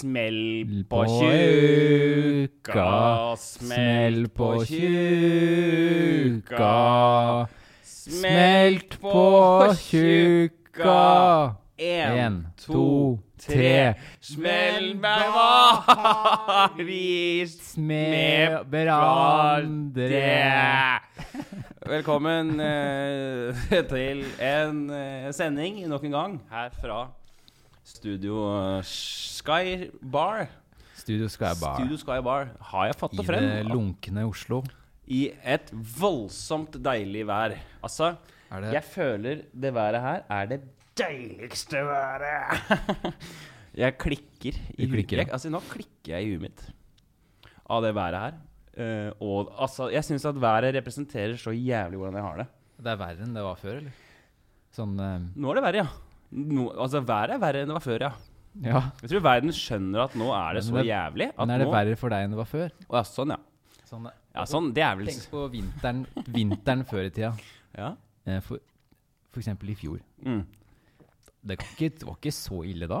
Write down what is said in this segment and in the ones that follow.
Smell på tjuka, smell på tjuka. Smelt på tjuka. Én, to, tre. Smell meg varist med hverandre. Velkommen eh, til en eh, sending nok en gang her fra Studio eh, Sky Bar. Studio Sky Bar. Studio Sky Bar har jeg fått det frem. I det lunkne Oslo. I et voldsomt deilig vær. Altså, det jeg føler det været her er det deiligste været. jeg klikker i klikker, ja. Altså, nå klikker jeg i huet mitt av det været her. Uh, og altså, jeg syns at været representerer så jævlig hvordan jeg har det. Det er verre enn det var før, eller? Sånn uh... Nå er det verre, ja. Nå, altså, været er verre enn det var før, ja. Ja. Jeg tror verden skjønner at nå er det så det- jævlig. Men er det nå, verre for deg enn det var før? Å, ja, sånn, ja. Sånn, ja. Sånn, det er vel Tenk på vinteren, vinteren før i tida. Ja. Eh, For, for eksempel i fjor. Mm. Det, ikke, det var ikke så ille da.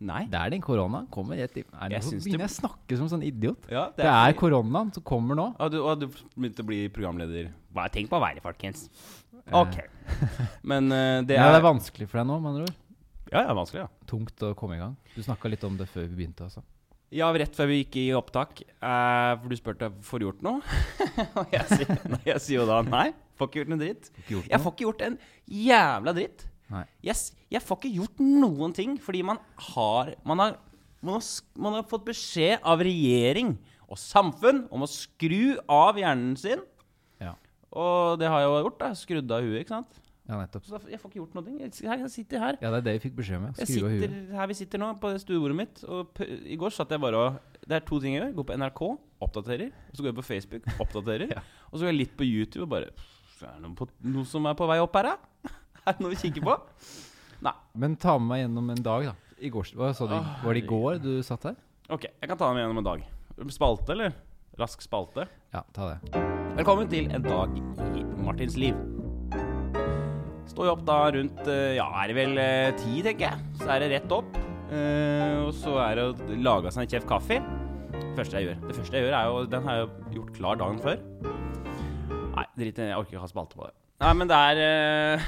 Nei. Det er den koronaen. Kommer rett i Nei, Jeg Nå begynner jeg å snakke som sånn idiot. Ja, Det er koronaen som kommer nå. Og du, og du begynte å bli programleder. Bare tenk på været, folkens. Eh, Ok. Men eh, det er det er vanskelig for deg nå, med andre ord. Ja, det er vanskelig, ja. Tungt å komme i gang. Du snakka litt om det før vi begynte. altså. Ja, rett før vi gikk i opptak, eh, for du spurte får du gjort noe. Og jeg sier, nei, jeg sier jo da nei. Får ikke gjort noe dritt. Ikke gjort Jeg noe? får ikke gjort en jævla dritt. Nei. Jeg, jeg får ikke gjort noen ting fordi man har Man har, man har, sk- man har fått beskjed av regjering og samfunn om å skru av hjernen sin. Og det har jeg jo gjort. da Skrudd av huet. ikke sant? ja, nettopp. Så da, jeg får ikke gjort noe. Jeg, jeg sitter her. Ja, det er det vi fikk beskjed om. Jeg sitter her vi sitter nå, på det stuebordet mitt. Og I går satt jeg bare og Det er to ting jeg gjør. Går på NRK, oppdaterer. Og så går jeg på Facebook, oppdaterer. Ja. Og så går jeg litt på YouTube og bare Er det noe, på, noe som er på vei opp her, da? Er det noe vi kikker på? Nei. Men ta med meg gjennom en dag, da. I går, hva sa du? Var det i går du satt her? Ok, jeg kan ta med meg gjennom en dag. Spalte, eller? Rask spalte. Ja, ta det. Velkommen til en dag i Martins liv. Står jo opp da rundt eh, Ja, er det vel eh, ti, tenker jeg. Så er det rett opp. Eh, og så er det å lage seg en kjeft kaffe. Det første jeg gjør. Det første jeg gjør er jo Den har jeg jo gjort klar dagen før. Nei, drit i. Jeg orker ikke ha spalte på det. Nei, men det er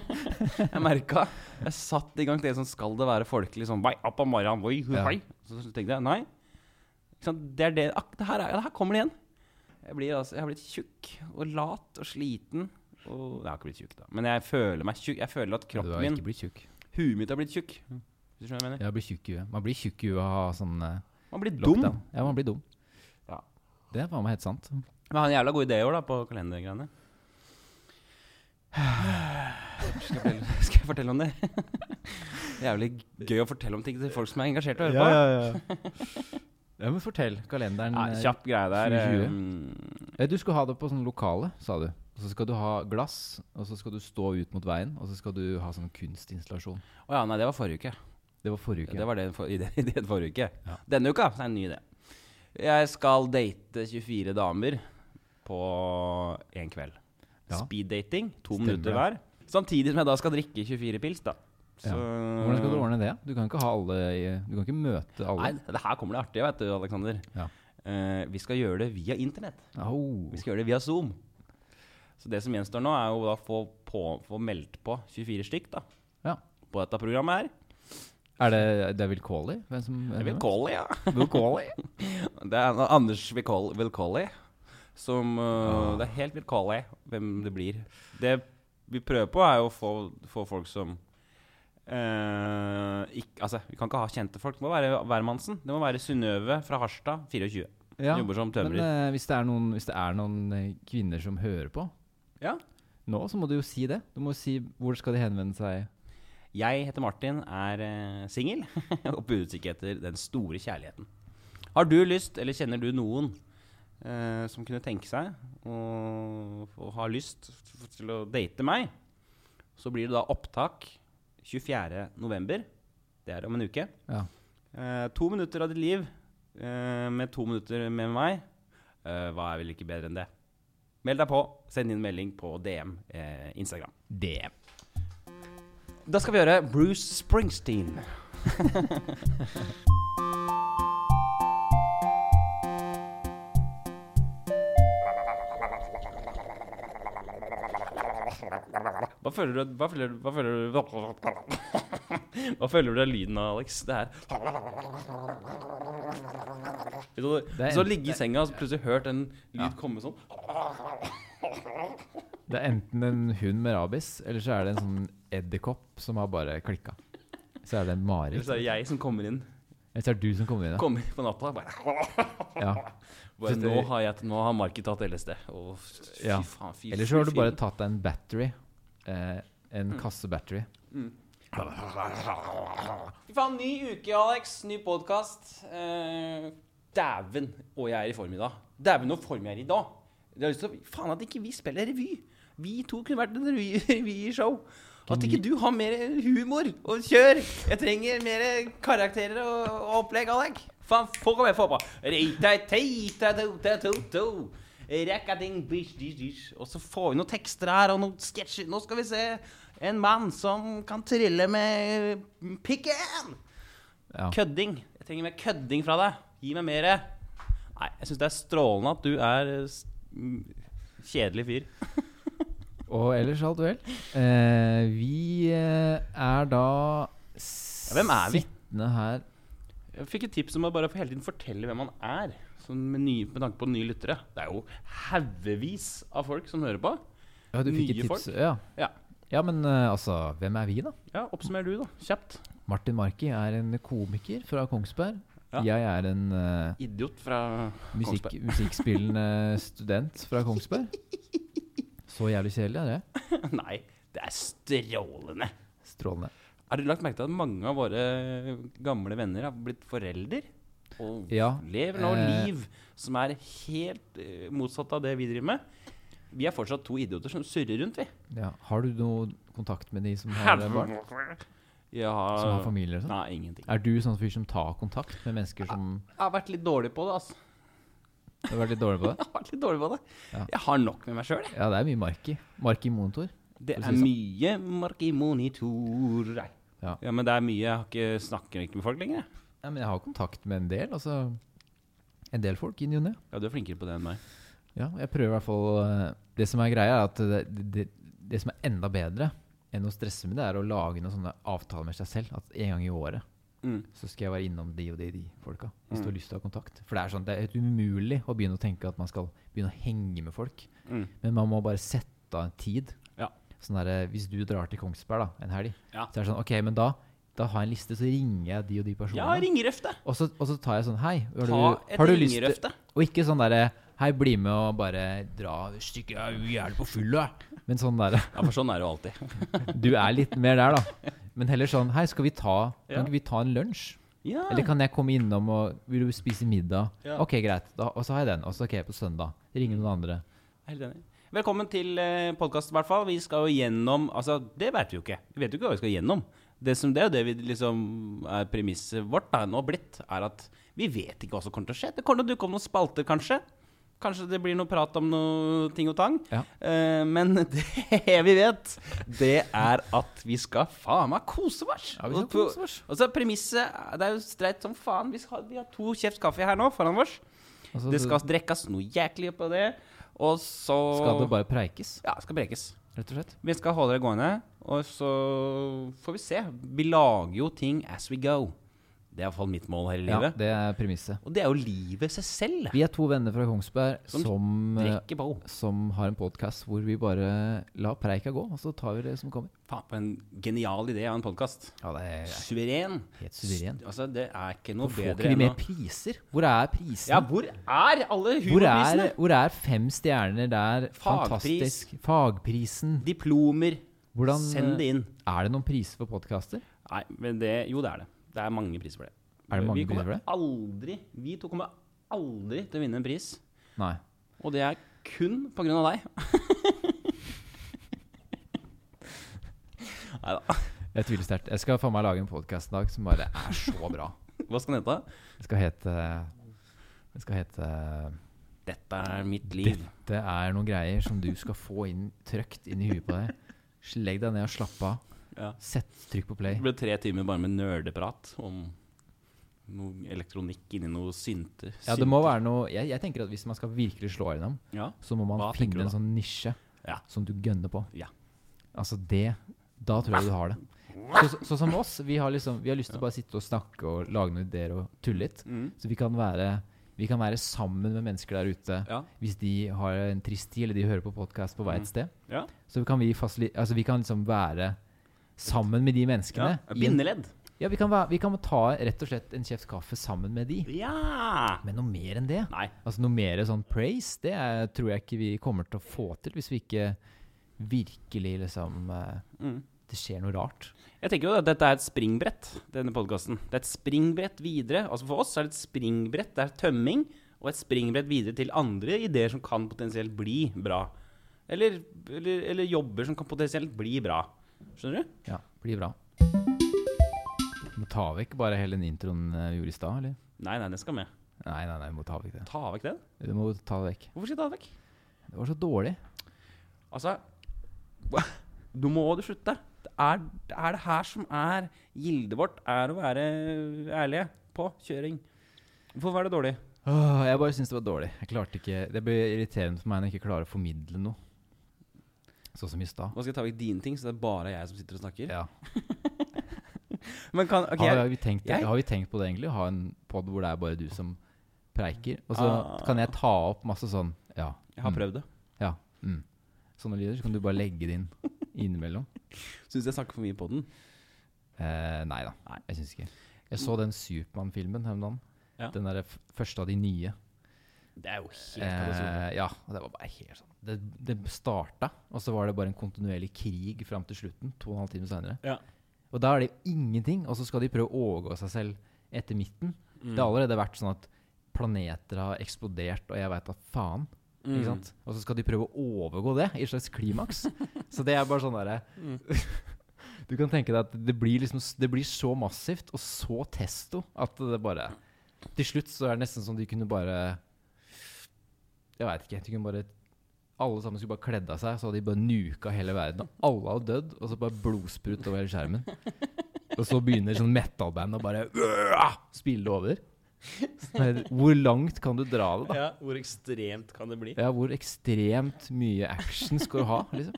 Jeg merka Jeg satt i gang til det som skal det være folkelig sånn Vei, opp om morgenen, voi, hu, Ja. Så tenkte jeg nei. Det er det ak, det her, er, det her kommer det igjen. Jeg, blir, altså, jeg har blitt tjukk og lat og sliten. Og, jeg har ikke blitt tjukk, da. Men jeg føler meg tjukk. Jeg føler at kroppen Du kroppen har min, ikke blitt tjukk. huet mitt, har blitt tjukk. Hvis du skjønner hva jeg mener? Jeg blir tjukk i huet. Man blir tjukk i huet av å ha sånn eh, Man blir dum. lockdown. Ja, man blir dum. Ja. Det er faen meg helt sant. Men jeg har en jævla god idé i år, da, på kalendergreiene. Skal jeg skal jeg fortelle om det? Jævlig gøy å fortelle om ting til folk som er engasjert og hører høre på. ja. ja, men fortell. Kalenderen Nei, eh, kjapp greie der. 2020. eh, Du skulle ha det på sånn lokale, sa du. Og så skal du ha glass, og så skal du stå ut mot veien, og så skal du ha sånn kunstinstallasjon. Å ja, nei, det var forrige uke. Det var forrige uke. Det var det for, ideen forrige uke. Ja. Denne uka så er det en ny idé. Jeg skal date 24 damer på én kveld. Ja. Speeddating. To Stemmer minutter hver. Samtidig som jeg da skal drikke 24 pils, da. Ja. Hvordan skal du ordne det? Du kan ikke ha alle Du kan ikke møte alle. Nei, det her kommer det artige, vet du, Aleksander. Ja. Uh, vi skal gjøre det via internett. Oh. Vi skal gjøre det via Zoom. Så det som gjenstår nå, er da få, på, få meldt på 24 stykk da, Ja. på dette programmet her. Er det, det er er Vilkårlig, ja. Vilkårlig? Det er Anders Vilkål- som uh. Det er helt vilkårlig hvem det blir. Det vi prøver på, er å få, få folk som øh, ikk- Altså, vi kan ikke ha kjente folk. Det må være hvermannsen. Det må være Synnøve fra Harstad, 24. Ja. Jobber som Men tømrer. eh, hvis, det er noen, hvis det er noen eh, kvinner som hører på Ja. nå, så må du jo si det. Du må jo si hvor skal de henvende seg. Jeg heter Martin, er uh, singel og på utkikk etter den store kjærligheten. Har du lyst, eller kjenner du noen uh, som kunne tenke seg og, og har lyst til å date meg, så blir det da opptak 24. november. Det er om en uke. Ja. Eh, to minutter av ditt liv eh, med to minutter med meg. Eh, hva er vel ikke bedre enn det? Meld deg på. Send inn melding på DM eh, Instagram. DM. Da skal vi gjøre Bruce Springsteen. Hva føler du Hva føler Hva føler du Hva føler du er lyden av, Alex? Det her er så en- ligge i senga og plutselig hørt en lyd Ja. komme sånn Det er enten en hund med rabies, eller så er det en sånn edderkopp som har bare klikka. Så er det en Eller så er det jeg som kommer inn Eller så er det du som kommer inn. Ja. Kommer på natta bare, Ja. bare nå, har jeg, nå har Marki tatt LSD. Å, fy Ja. faen. Fy, Eller så har du bare tatt deg en battery. Eh, en Mm. kasse battery. Fy faen, ny uke, Alex. Ny podkast. Eh, Dæven. Og jeg er i form i dag. Dæven, og form jeg er i dag. Jeg har lyst til å, Faen at ikke vi spiller revy. Vi to kunne vært en revy- revyshow. At ikke du har mer humor og kjør. Jeg trenger mer karakterer og, og opplegg, Alex. Faen, få komme få på. Rekading, bish, dish, dish. Og så får vi noen tekster her og noen sketsjer. Nå skal vi se en mann som kan trille med pikken. Ja. Kødding. Jeg trenger mer kødding fra deg. Gi meg mer. Nei, jeg syns det er strålende at du er mm, kjedelig fyr. Og ellers alt vel. Eh, vi eh, er da Ja, hvem er vi? sittende her Jeg fikk et tips om å bare hele tiden fortelle hvem man er. Sånn med, ny, med tanke på nye lyttere. Det er jo haugevis av folk som hører på. Ja, du fikk et tips. Ja. Ja. ja, men eh, altså, hvem er vi, da? Ja, Oppsummer du, da. Kjapt. Martin Marki er en komiker fra Kongsberg. Ja. Jeg er en uh, Idiot fra musikk, Kongsberg. musikkspillende student fra Kongsberg. Så jævlig kjedelig er det. Nei, det er strålende. Strålende. Har du lagt merke til at mange av våre gamle venner har blitt forelder? Og Ja, lever nå eh, liv som er helt eh, motsatt av det vi driver med. Vi er fortsatt to idioter som surrer rundt, vi. Ja. Har du noe kontakt med de som har barn? Jeg Som har familie og sånn? Nei, ingenting. Er du sånn fyr som tar kontakt med mennesker som Jeg har vært litt dårlig på det, altså. Du har vært litt dårlig på det? Jeg har vært litt dårlig på det. Ja. Jeg har nok med meg sjøl, jeg. Ja, det er mye Marki. Marki monitor. Det er si mye mark i monitor. Ja. ja, men det er mye Jeg har ikke, snakker ikke med folk lenger. jeg. Ja, men jeg har kontakt med en del. Altså en del folk i ny og ne. Ja, du er flinkere på det enn meg. Ja, jeg prøver i hvert fall eh, Det som er greia, er at det, det, det som er enda bedre enn å stresse med det, er å lage noen sånne avtaler med seg selv. At en gang i året Mm. så skal jeg være innom de og de, de folka. Hvis du Mm. har lyst til å ha kontakt. For det er sånn, det er helt umulig å begynne å tenke at man skal begynne å henge med folk. Mm. Men man må bare sette av en tid. Ja. Sånn der, Hvis du drar til Kongsberg da, en helg, Ja. så er det sånn Ok, men da, da har jeg en liste, så ringer jeg de og de personene. Ja, ringerøfte. og, så, og så tar jeg sånn Hei, har Ta du, et har du lyst til. Og ikke sånn derre Hei, bli med og bare dra er jo jævlig på fulla. Men sånn derre Ja, for sånn er det jo alltid. Du er litt mer der, da. Men heller sånn Hei, skal vi ta Kan ikke vi ta en lunsj? Ja. Eller kan jeg komme innom og Vil du spise middag? Ja. Ok, greit. Da, og så har jeg den. Og så ok, på søndag. Ringe noen andre. Helt enig. Velkommen til eh, podkast, i hvert fall. Vi skal jo gjennom Altså, det vet vi jo ikke. Vi vet jo ikke hva vi skal gjennom. Det, som, det det vi liksom er premisset vårt da, nå blitt, er at vi vet ikke hva som kommer til å skje. Det kommer til å dukke opp noen spalter, kanskje. Kanskje det blir noe prat om noe ting og tang. Ja. Uh, men det vi vet, det er at vi skal faen meg kose oss. Ja, vi skal kose oss. Og så premisset Det er jo streit som faen. Vi, skal, vi har to kjeft kaffe her nå foran oss. Altså, Det skal drikkes noe jæklig på det. Og så skal det bare preikes, Ja, det skal brekes. Rett og slett. Vi skal holde det gående, og så får vi se. Vi lager jo ting as we go. Det er iallfall mitt mål her i livet. Ja, det er premisset. Og det er jo livet seg selv. Vi er to venner fra Kongsberg Som som, eh, som har en podkast hvor vi bare lar preika gå, og så tar vi det som kommer. Faen, for en genial idé av en podkast. Ja, det er Suveren. helt suveren. Altså, det er ikke noe Hvorfor får bedre ikke vi enn mer priser? Hvor er prisene? Ja, hvor er alle hvor, er, hvor er fem stjerner der? Fagpris. Fantastisk. Fagprisen. Diplomer. Hvordan, Send det inn. Er det noen priser for podkaster? Nei, men det Jo, det er det. Det er mange priser for det. Er det mange vi priser for det? aldri Vi to kommer aldri til å vinne en pris. Nei. Og det er kun på grunn av deg. Nei da. Jeg tviler sterkt. Jeg skal faen meg lage en podkast en dag som bare er så bra. Hva skal den hete? Det skal hete Det skal hete Dette er mitt liv. Dette er noen greier som du skal få inn trøkt inn i huet på deg. Legg deg ned og slapp av. Ja. Sett trykk på play. Det ble tre timer bare med nerdeprat om noe elektronikk inni noe synte. Ja, det må være noe jeg, jeg tenker at Hvis man skal virkelig slå gjennom, Ja. så må man Hva finne en sånn nisje Ja. som du gønner på. Ja. Altså det Da tror jeg du har det. Så, så, som oss, vi har liksom Vi har lyst til å bare sitte og snakke og lage noen ideer og tulle litt. Mm. Så vi kan være Vi kan være sammen med mennesker der ute Ja. hvis de har en trist tid, eller de hører på podkast på vei et sted. Ja. Så kan vi, altså vi kan liksom være sammen med de menneskene. Ja, Bindeledd. ja, vi kan, vi kan ta rett og slett en kjeft kaffe sammen med de. Ja! Men noe mer enn det. Nei. Altså Noe mer sånn praise, det er, tror jeg ikke vi kommer til å få til hvis vi ikke virkelig liksom eh, Mm. Det skjer noe rart. Jeg tenker jo at dette er et springbrett, denne podkasten. Det er et springbrett videre. Altså For oss er det et springbrett, det er tømming, og et springbrett videre til andre ideer som kan potensielt bli bra. Eller, eller, eller jobber som kan potensielt bli bra. Skjønner du? Ja, blir bra. Må ta vekk bare hele den introen eh, vi gjorde i stad, eller? Nei, nei, det skal med. Nei, nei, nei, må ta vekk det. Ta vekk den. Du må ta det vekk. Hvorfor skal jeg ta det vekk? Det var så dårlig. Altså Nå må du slutte. Det er, det er det her som er gildet vårt, er å være ærlige på kjøring. Hvorfor var det dårlig? Åh, jeg bare syns det var dårlig. Jeg klarte ikke Det blir irriterende for meg når jeg ikke klarer å formidle noe. Sånn som i stad. Nå skal jeg ta vekk dine ting, så det er bare jeg som sitter og snakker. Ja. Men kan okay, har, vi tenkt, jeg- har vi tenkt på det egentlig? Ha en pod hvor det er bare du som preiker? Og så Ah. kan jeg ta opp masse sånn Ja. jeg har mm, prøvd det. Ja. Mm. Sånne lyder. Så kan du bare legge det inn innimellom. Syns jeg snakker for mye på den. Eh, nei da, jeg syns ikke. Jeg så den Supermann-filmen her om dagen. Ja. Den der første av de nye. Det er jo helt katastrofe. Eh, ja, og det var bare helt sånn Det, det starta, og så var det bare en kontinuerlig krig fram til slutten. To og en halv time senere. Ja. Og da er det ingenting, og så skal de prøve å overgå seg selv etter midten. Mm. Det har allerede vært sånn at planeter har eksplodert, og jeg veit da faen. Mm. Ikke sant? Og så skal de prøve å overgå det i et slags klimaks. så det er bare sånn derre Mm. Du kan tenke deg at det blir, liksom, det blir så massivt og så testo at det bare Til slutt så er det nesten som de kunne bare Jeg veit ikke. De kunne bare alle sammen skulle bare kledd av seg, så hadde de bare nuka hele verden. Alle hadde dødd, og så bare blodsprut over hele skjermen. Og så begynner sånn metal-band å bare øh, spille over. Så er- Hvor langt kan du dra det, da? Ja, hvor ekstremt kan det bli? Ja, Hvor ekstremt mye action skal du ha? liksom?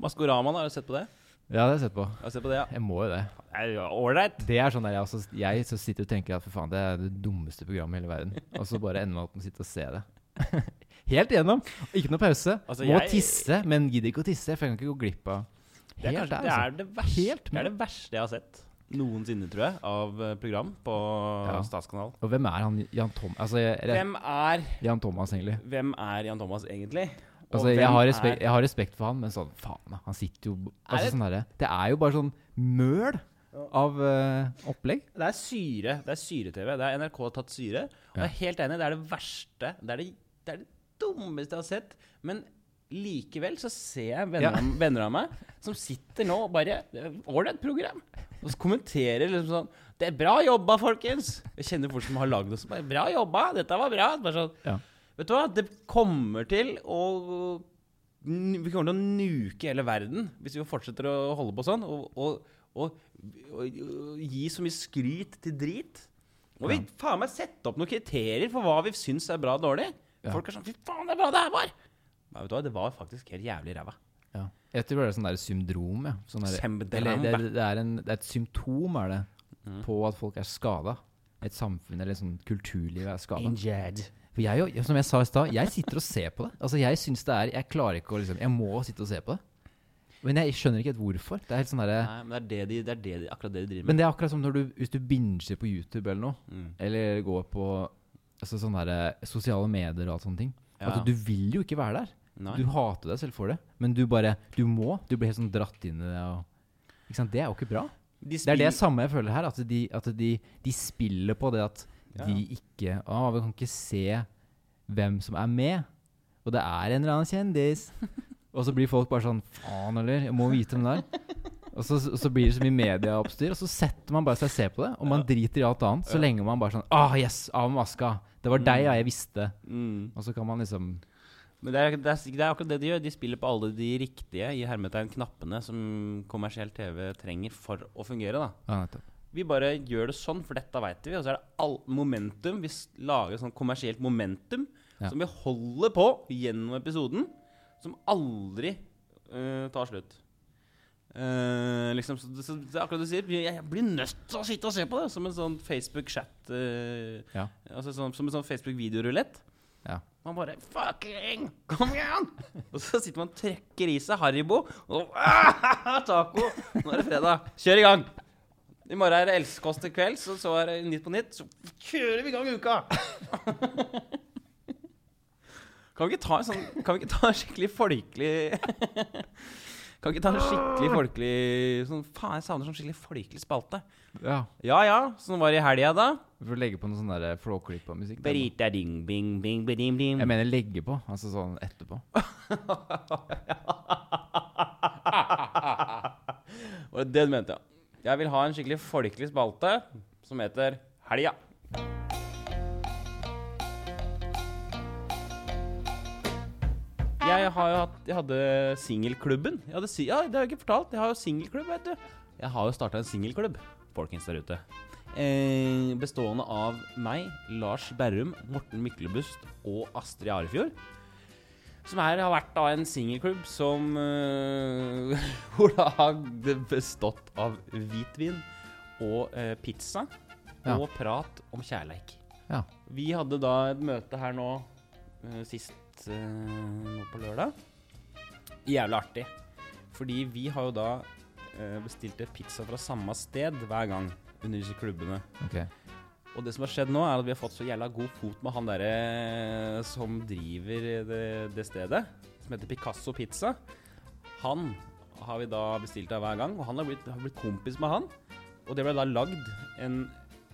da, har du sett på det? Ja, det har jeg sett på. Har sett på det, ja? Jeg må jo det. Det Ålreit. Det er sånn der jeg, også, jeg så sitter og tenker at for faen, det er det dummeste programmet i hele verden. Og så bare ender man opp med å sitte og se det. Helt igjennom. Ikke noe pause. Altså, Må jeg- tisse, men gidder ikke å tisse, for jeg kan ikke gå glipp av Det er, Helt kanskje, der, det, altså. er det, verste, Helt det er det verste jeg har sett noensinne, tror jeg, av eh, program på Ja. Statskanal. Og hvem er han Jan Tom... Altså, jeg, jeg, Hvem er, Jan Thomas, egentlig. hvem er Jan Thomas egentlig? Altså, jeg har, respekt, jeg har respekt for han, men sånn faen. Han sitter jo altså, det- sånn derre- Det er jo bare sånn møl av uh, opplegg. Det er syre. Det er syre-TV. Det er NRK har tatt syre. Og Ja. jeg er helt enig, det er det verste. Det er det, det er det dummeste jeg har sett. Men likevel så ser jeg venner, Ja. av, venner av meg som sitter nå og bare Ålreit program. Og så kommenterer liksom sånn Det er bra jobba, folkens! Jeg kjenner folk som har lagd det Bra jobba! Dette var bra! Bare sånn, Ja. Vet du hva? Det kommer til å Vi kommer til å nuke hele verden hvis vi fortsetter å holde på sånn. Og, og, og, og, gi så mye skryt til drit. Må vi faen meg sette opp noen kriterier for hva vi syns er bra og dårlig? Ja. Folk er sånn Fy faen, det er bra det her var! Men vet du hva? Det var faktisk helt jævlig ræva. Ja. Jeg tror det er sånn der syndrom, ja. Sånn der, eller det, er- det, er en, det er et symptom, er det, Mm. på at folk er skada. Et samfunn eller sånn kulturliv er skada. For jeg, jo- som jeg sa i stad, jeg sitter og ser på det. Altså Jeg synes det er Jeg klarer ikke å liksom Jeg må sitte og se på det. Men jeg skjønner ikke helt hvorfor. Det er helt sånn der, Nei, men det er, det, de, det er det de, akkurat det de driver med. Men det er akkurat som når du Hvis du binger på YouTube eller noe, Mm. eller går på altså sånne der, sosiale medier og alt sånne ting. Ja. Altså, du vil jo ikke være der. Nei. Du hater deg selv for det, men du bare Du må. Du blir helt sånn dratt inn i det. Og, ikke sant? Det er jo ikke bra. De Det er det samme jeg føler her. At de, at de, de spiller på det at Ja, de ikke Å, vi kan ikke se hvem som er med. Og det er en eller annen kjendis. og så blir folk bare sånn Faen, eller? Jeg må vite hvem det er. Og så, så blir det så mye medieoppstyr, og så setter man bare seg og ser på det. Og man driter i alt annet, så lenge man bare sånn Ah, yes! Av med maska! Det var deg, ja, jeg visste. Mm. Og så kan man liksom Men det er, det, er, det er akkurat det de gjør. De spiller på alle de riktige i hermetegn knappene som kommersiell TV trenger for å fungere. da Ja. Vi bare gjør det sånn, for dette veit vi. Og så er det all momentum. Vi lager sånn kommersielt momentum Ja. som vi holder på gjennom episoden. Som aldri uh, tar slutt. Uh, liksom, så, så, det er akkurat det du sier. Jeg, blir nødt til å sitte og se på det som en sånn Facebook-chat. uh, Ja. altså sånn, som en sånn Facebook-videorulett. Ja. Man bare Fucking! Kom igjen! og så sitter man og trekker i seg Haribo. Og ah, taco! Nå er det fredag. Kjør i gang! I morgen er det Elskkost til kvelds, og så er det Nytt på Nytt. Så kjører vi i gang uka! kan vi ikke ta en sånn Kan vi ikke ta en skikkelig folkelig Kan vi ikke ta en skikkelig folkelig sånn, Faen, jeg savner sånn skikkelig folkelig spalte. ja. Ja ja, sånn var det i helga, da. Vi får legge på noe sånn der flåklipp av musikk. der, ding, bing, bing, bedim, dim. Jeg mener legge på. Altså sånn etterpå. Var det det du mente, ja? Jeg vil ha en skikkelig folkelig spalte som heter Helga. Jeg har jo hatt Jeg hadde singelklubben. Ja, det har jeg ikke fortalt. Jeg har jo singelklubb, vet du. Jeg har jo starta en singelklubb, folkens der ute. Eh, bestående av meg, Lars Berrum, Morten Myklebust og Astrid Arefjord. Som her har vært da en singelklubb som uh, Hvor det har bestått av hvitvin og uh, pizza Ja. og prat om kjærleik. Ja. Vi hadde da et møte her nå uh, sist nå på lørdag. Jævlig artig. Fordi vi har jo da bestilt pizza fra samme sted hver gang under disse klubbene. Ok. Og det som har skjedd nå, er at vi har fått så jævla god fot med han derre som driver det, det stedet, som heter Picasso Pizza. Han har vi da bestilt av hver gang, og han har blitt, har blitt kompis med han. Og det ble da lagd en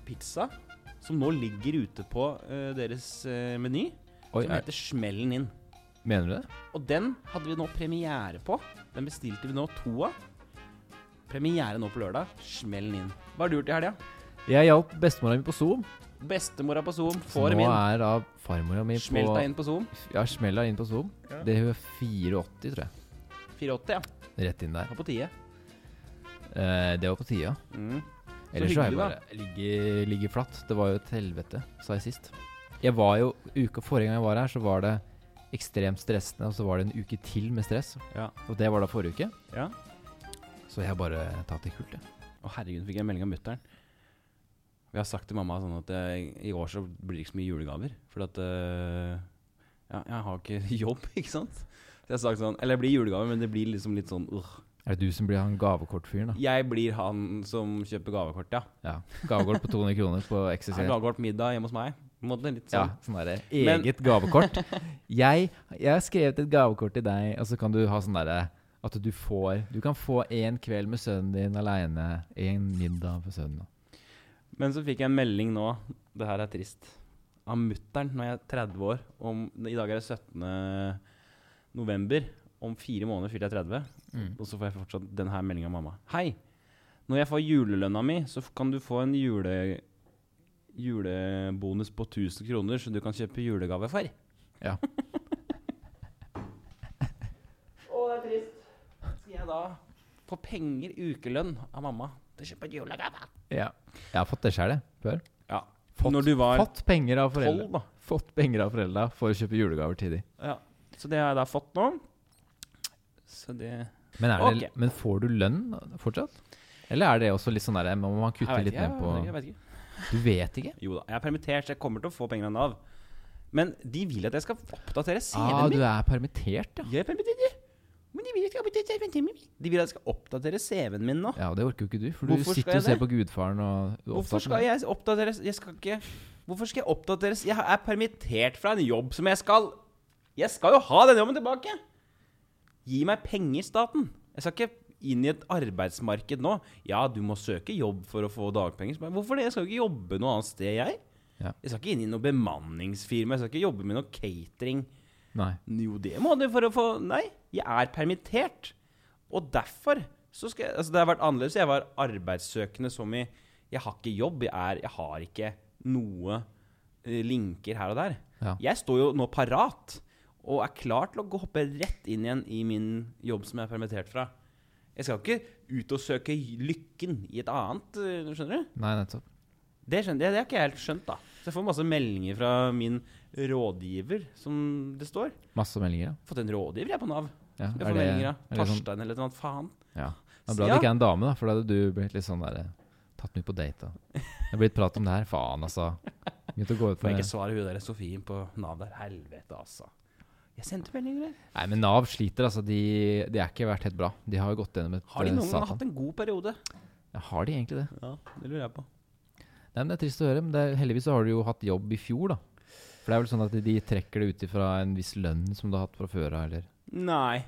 pizza som nå ligger ute på uh, deres uh, meny, Oi, som er, heter Smellen inn. mener du det? Og den hadde vi nå premiere på. Den bestilte vi nå to av. Premiere nå på lørdag. Smellen inn. Hva har du gjort i helga? Jeg hjalp bestemora mi på Zoom. Bestemora på Zoom Så min. nå er da farmora mi på Smelta inn på Zoom. Ja, smella inn på Zoom. Ja. Det er 84, tror jeg. 84, ja. Rett inn der. Var på tide. Eh, det var på tida. Mm. Ellers så har jeg bare ligget ligge flatt. Det var jo et helvete, sa jeg sist. Jeg var jo uka Forrige gang jeg var her, så var det ekstremt stressende, og så var det en uke til med stress. Ja. Og det var da forrige uke. ja. Så jeg har bare tatt det kult, jeg. Å herregud, fikk jeg en melding av mutter'n. Vi har sagt til mamma sånn at jeg, i år så blir det ikke så mye julegaver. For at uh, Ja, jeg har ikke jobb, ikke sant? Så jeg har sagt sånn Eller det blir julegaver, men det blir liksom litt sånn uh. Er det du som blir han gavekortfyren, da? Jeg blir han som kjøper gavekort, ja. Ja. Gavekort på 200 kroner på Jeg Ja, har gavekort middag hjemme hos meg. Måte litt Ja, sånn. sånn eget Men- gavekort. Jeg, jeg har skrevet et gavekort til deg, og så kan du ha sånn derre at du får Du kan få en kveld med sønnen din aleine, en middag for sønnen. Men så fikk jeg en melding nå, det her er trist, av mutter'n når jeg er 30 år. Om, I dag er det 17. november. Om fire måneder fyller jeg 30. Mm. Og så får jeg fortsatt denne meldinga av mamma. Hei! Når jeg får julelønna mi, så kan du få en jule, julebonus på 1000 kroner, så du kan kjøpe julegave for. Ja. Å, det er trist. Skal jeg da få penger, ukelønn, av mamma til å kjøpe julegave? Ja. Jeg har fått det sjøl, jeg. Før. Ja. Fått, Når du var fått penger av foreldre. da. Fått penger av foreldra for å kjøpe julegaver til dem. Ja. Så det har jeg da fått nå. Så det Men, er det, Ok. men får du lønn fortsatt? Eller er det også litt sånn der Må man kutte Jeg vet litt ikke, ned på jeg, jeg vet ikke. Du vet ikke? Jo da, jeg er permittert, så jeg kommer til å få penger av Nav. Men de vil at jeg skal oppdatere CV-en Ah, du er permittert, ja. Jeg er permittert, jeg. De vil at jeg skal oppdatere CV-en min. De vil at jeg skal oppdatere CV-en min nå. Ja, Det orker jo ikke du, for Hvorfor du sitter og ser på Gudfaren og Hvorfor skal jeg oppdatere Jeg skal ikke Hvorfor skal jeg oppdateres? Jeg er permittert fra en jobb som jeg skal Jeg skal jo ha den jobben tilbake! Gi meg penger, staten. Jeg skal ikke inn i et arbeidsmarked nå. Ja, du må søke jobb for å få dagpenger. Hvorfor det? Jeg skal jo ikke jobbe noe annet sted, jeg. Ja. Jeg skal ikke inn i noe bemanningsfirma. Jeg skal ikke jobbe med noe catering. Nei. Jo, det må du for å få Nei, jeg er permittert. Og derfor så skal jeg Altså, det har vært annerledes. Jeg var arbeidssøkende som i Jeg har ikke jobb. Jeg, er, jeg har ikke noe eh, linker her og der. Ja. Jeg står jo nå parat og er klar til å hoppe rett inn igjen i min jobb som jeg er permittert fra. Jeg skal ikke ut og søke lykken i et annet, eh, skjønner du? Nei, nettopp. Det, skjønner, det, det har ikke jeg helt skjønt, da. Så jeg får masse meldinger fra min rådgiver, som det står. Masse meldinger, ja. Fått en rådgiver jeg på Nav. Ja, Jeg får det- meldinger av det sånn- eller noe annet. Faen. Ja. Det er bra det ikke er en dame, da, for da hadde du blitt litt sånn der Tatt med på date. Da. Det er blitt prat om det her. Faen, altså. Begynt å gå ut Får jeg med ikke svare hun der Sofien på Nav der. Helvete, altså. Jeg sendte meldinger. jeg. Nei, men Nav sliter, altså. De, de er ikke vært helt bra. De har jo gått gjennom et Har de eh, noen gang hatt en god periode? Ja, har de egentlig det? Ja, det lurer jeg på. Nei, men Det er trist å høre. Men det er, heldigvis så har du jo hatt jobb i fjor, da. For det er vel sånn at de trekker det ut ifra en viss lønn som du har hatt fra før av, eller? Nei.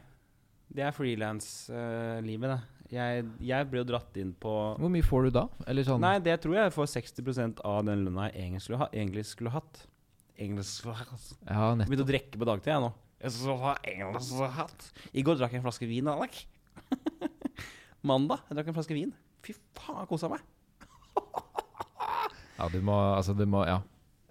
Det er frilanslivet, det. Jeg, jeg ble jo dratt inn på Hvor mye får du da? Eller sånn Nei, det tror jeg får 60% av den lønna jeg egentlig skulle, ha, egentlig skulle hatt. Engelsk skulle hatt. Ja, Jeg nettopp. begynte å drikke på dagtid, jeg nå. Jeg skal ha skulle hatt. I går drakk jeg en flaske vin, Alek. Mandag jeg drakk en flaske vin. Fy faen, jeg kosa meg. Ja, du må Altså, du må Ja.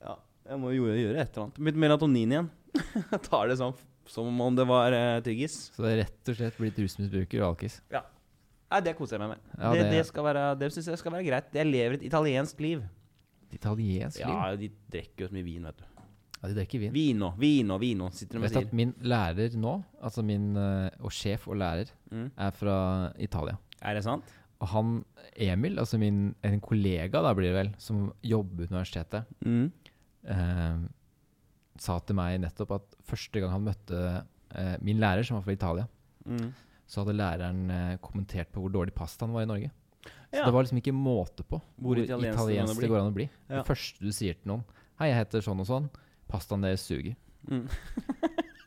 Ja, jeg må jo gjøre et eller annet. Blitt melatonin igjen. Jeg tar det sånn som om det var uh, tyggis. Så det er rett og slett blitt rusmisbruker og alkis. Nei, det koser jeg meg med. Ja, det det- det, være, det syns jeg skal være greit. Jeg lever et italiensk liv. Italiensk liv? Ja, de drikker jo så mye vin, vet du. Ja, de drikker vin. Vino, vino, vino, sitter de Vet at min lærer nå, altså min eh, og sjef og lærer, Mm. er fra Italia. Er det sant? Og han Emil, altså min, en kollega da blir det vel, som jobber på universitetet, Mm. eh, sa til meg nettopp at første gang han møtte eh, min lærer, som var fra Italia, Mm. så hadde læreren eh, kommentert på hvor dårlig pasta han var i Norge. Så Ja. det var liksom ikke måte på Hvor hvor italiensk det går an å bli. Ja. Det første du sier til noen 'Hei, jeg heter sånn og sånn. Pastaen deres suger'. Mm.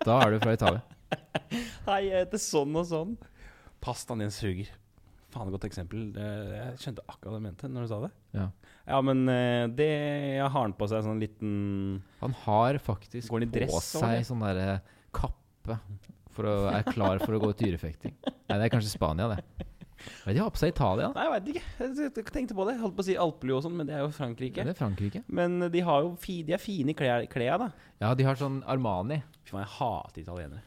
Da er du fra Italia. Hei, jeg heter sånn og sånn. Pastaen din suger. Faen, godt eksempel. Jeg skjønte akkurat hva du mente når du sa det. Ja. Ja, men eh, det Jeg har han på seg sånn liten Han har faktisk i på seg det? sånn derre kappe for å er klar for å gå tyrefekting. Nei, det er kanskje Spania, det. Men de har på seg Italia. Nei, jeg vet ikke. Jeg tenkte på det. Jeg holdt på å si Alpelue og sånn, men det er jo Frankrike. Ja, er Frankrike. Men de har jo fi, De er fine i klær- klærne, da. Ja, de har sånn Armani. Fy faen, jeg hater italienere.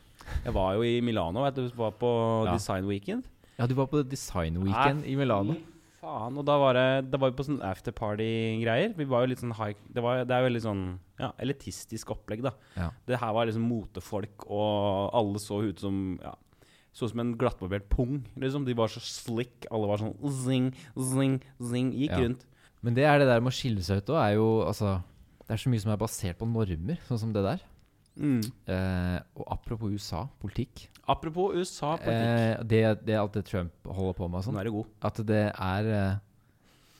Jeg var jo i Milano, vet du. Var på Ja. Design Weekend. Ja, du var på Design Weekend i Milano. Faen, og da var det Da var vi på sånn afterparty-greier. Vi var jo litt sånn high Det, var, det er jo veldig sånn ja, elitistisk opplegg, da. Ja. Det her var liksom motefolk, og alle så ut som ja, Så ut som en glattbarbert pung, liksom. De var så slick. Alle var sånn zing, zing, zing. Gikk Ja. rundt. Men det er det der med å skille seg ut òg, er jo altså Det er så mye som er basert på normer, sånn som det der. Mm. Eh, og apropos USA, politikk. Apropos USA-politikk. Eh, det, det er alt det Trump holder på med sånn, Nå er det god. At det er eh,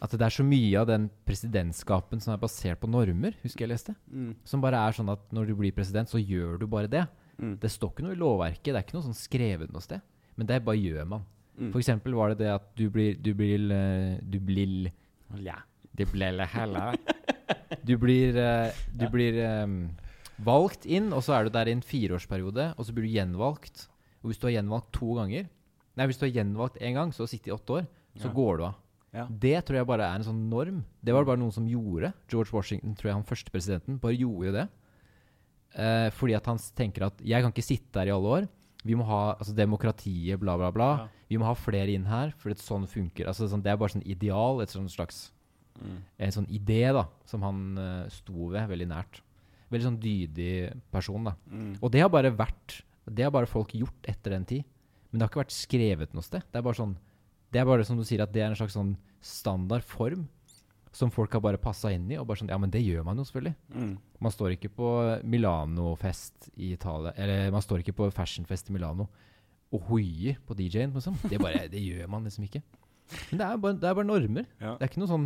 At det er så mye av den presidentskapen som er basert på normer, husker jeg leste. Mm. Som bare er sånn at når du blir president, så gjør du bare det. Mm. Det står ikke noe i lovverket, det er ikke noe sånn skrevet noe sted. Men det bare gjør man. Mm. For eksempel var det det at du blir Du blir eh, Du blir Du blir, du blir, Du blir eh, Du blir eh, valgt inn, og så er du der i en fireårsperiode, og så blir du gjenvalgt. Og hvis du har gjenvalgt to ganger Nei, hvis du har gjenvalgt én gang, så har du sittet i åtte år, så Ja. går du av. Ja. Det tror jeg bare er en sånn norm. Det var det bare noen som gjorde. George Washington, tror jeg han første presidenten, bare gjorde det. Eh, fordi at han tenker at jeg kan ikke sitte her i alle år. Vi må ha altså, demokratiet, bla, bla, bla. Ja. Vi må ha flere inn her, for sånn funker. Altså, sånn, det er bare sånn ideal, et sånn slags Mm. en sånn idé da, som han uh, sto ved veldig nært. Veldig sånn dydig person. da. Mm. Og det har bare vært Det har bare folk gjort etter den tid. Men det har ikke vært skrevet noe sted. Det er bare sånn Det er bare som du sier, at det er en slags sånn standard form som folk har bare passa inn i. Og bare sånn Ja, men det gjør man jo selvfølgelig. Mm. Man står ikke på Milano-fest i Italia Eller man står ikke på fashionfest i Milano og hoier på DJ-en, liksom. Det, bare, det gjør man liksom ikke. Men det er bare, det er bare normer. Ja. Det er ikke noe sånn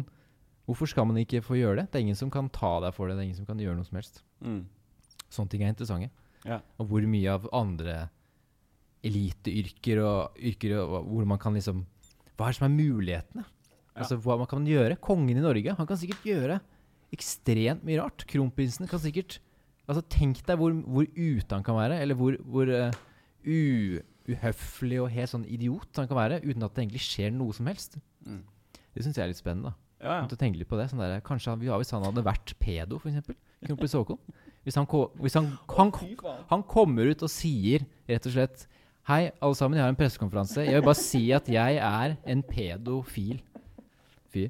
Hvorfor skal man ikke få gjøre det? Det er ingen som kan ta deg for det. Det er ingen som kan gjøre noe som helst. Mm. Sånne ting er interessante. Ja. Og hvor mye av andre eliteyrker og yrker og hvor man kan liksom Hva er det som er mulighetene? Ja. Altså Hva man kan gjøre? Kongen i Norge Han kan sikkert gjøre ekstremt mye rart. Kronprinsen kan sikkert Altså Tenk deg hvor, hvor ute han kan være, eller hvor, hvor uh, uhøflig og helt sånn idiot han kan være, uten at det egentlig skjer noe som helst. Mm. Det syns jeg er litt spennende. da Ja, ja. Tenke litt på det. Sånn der, kanskje han, ja, Hvis han hadde vært pedo, f.eks. Kronprins Haakon. Hvis, han, hvis han, han, han kommer ut og sier rett og slett Hei, alle sammen, jeg har en pressekonferanse. Jeg vil bare si at jeg er en pedofil fyr.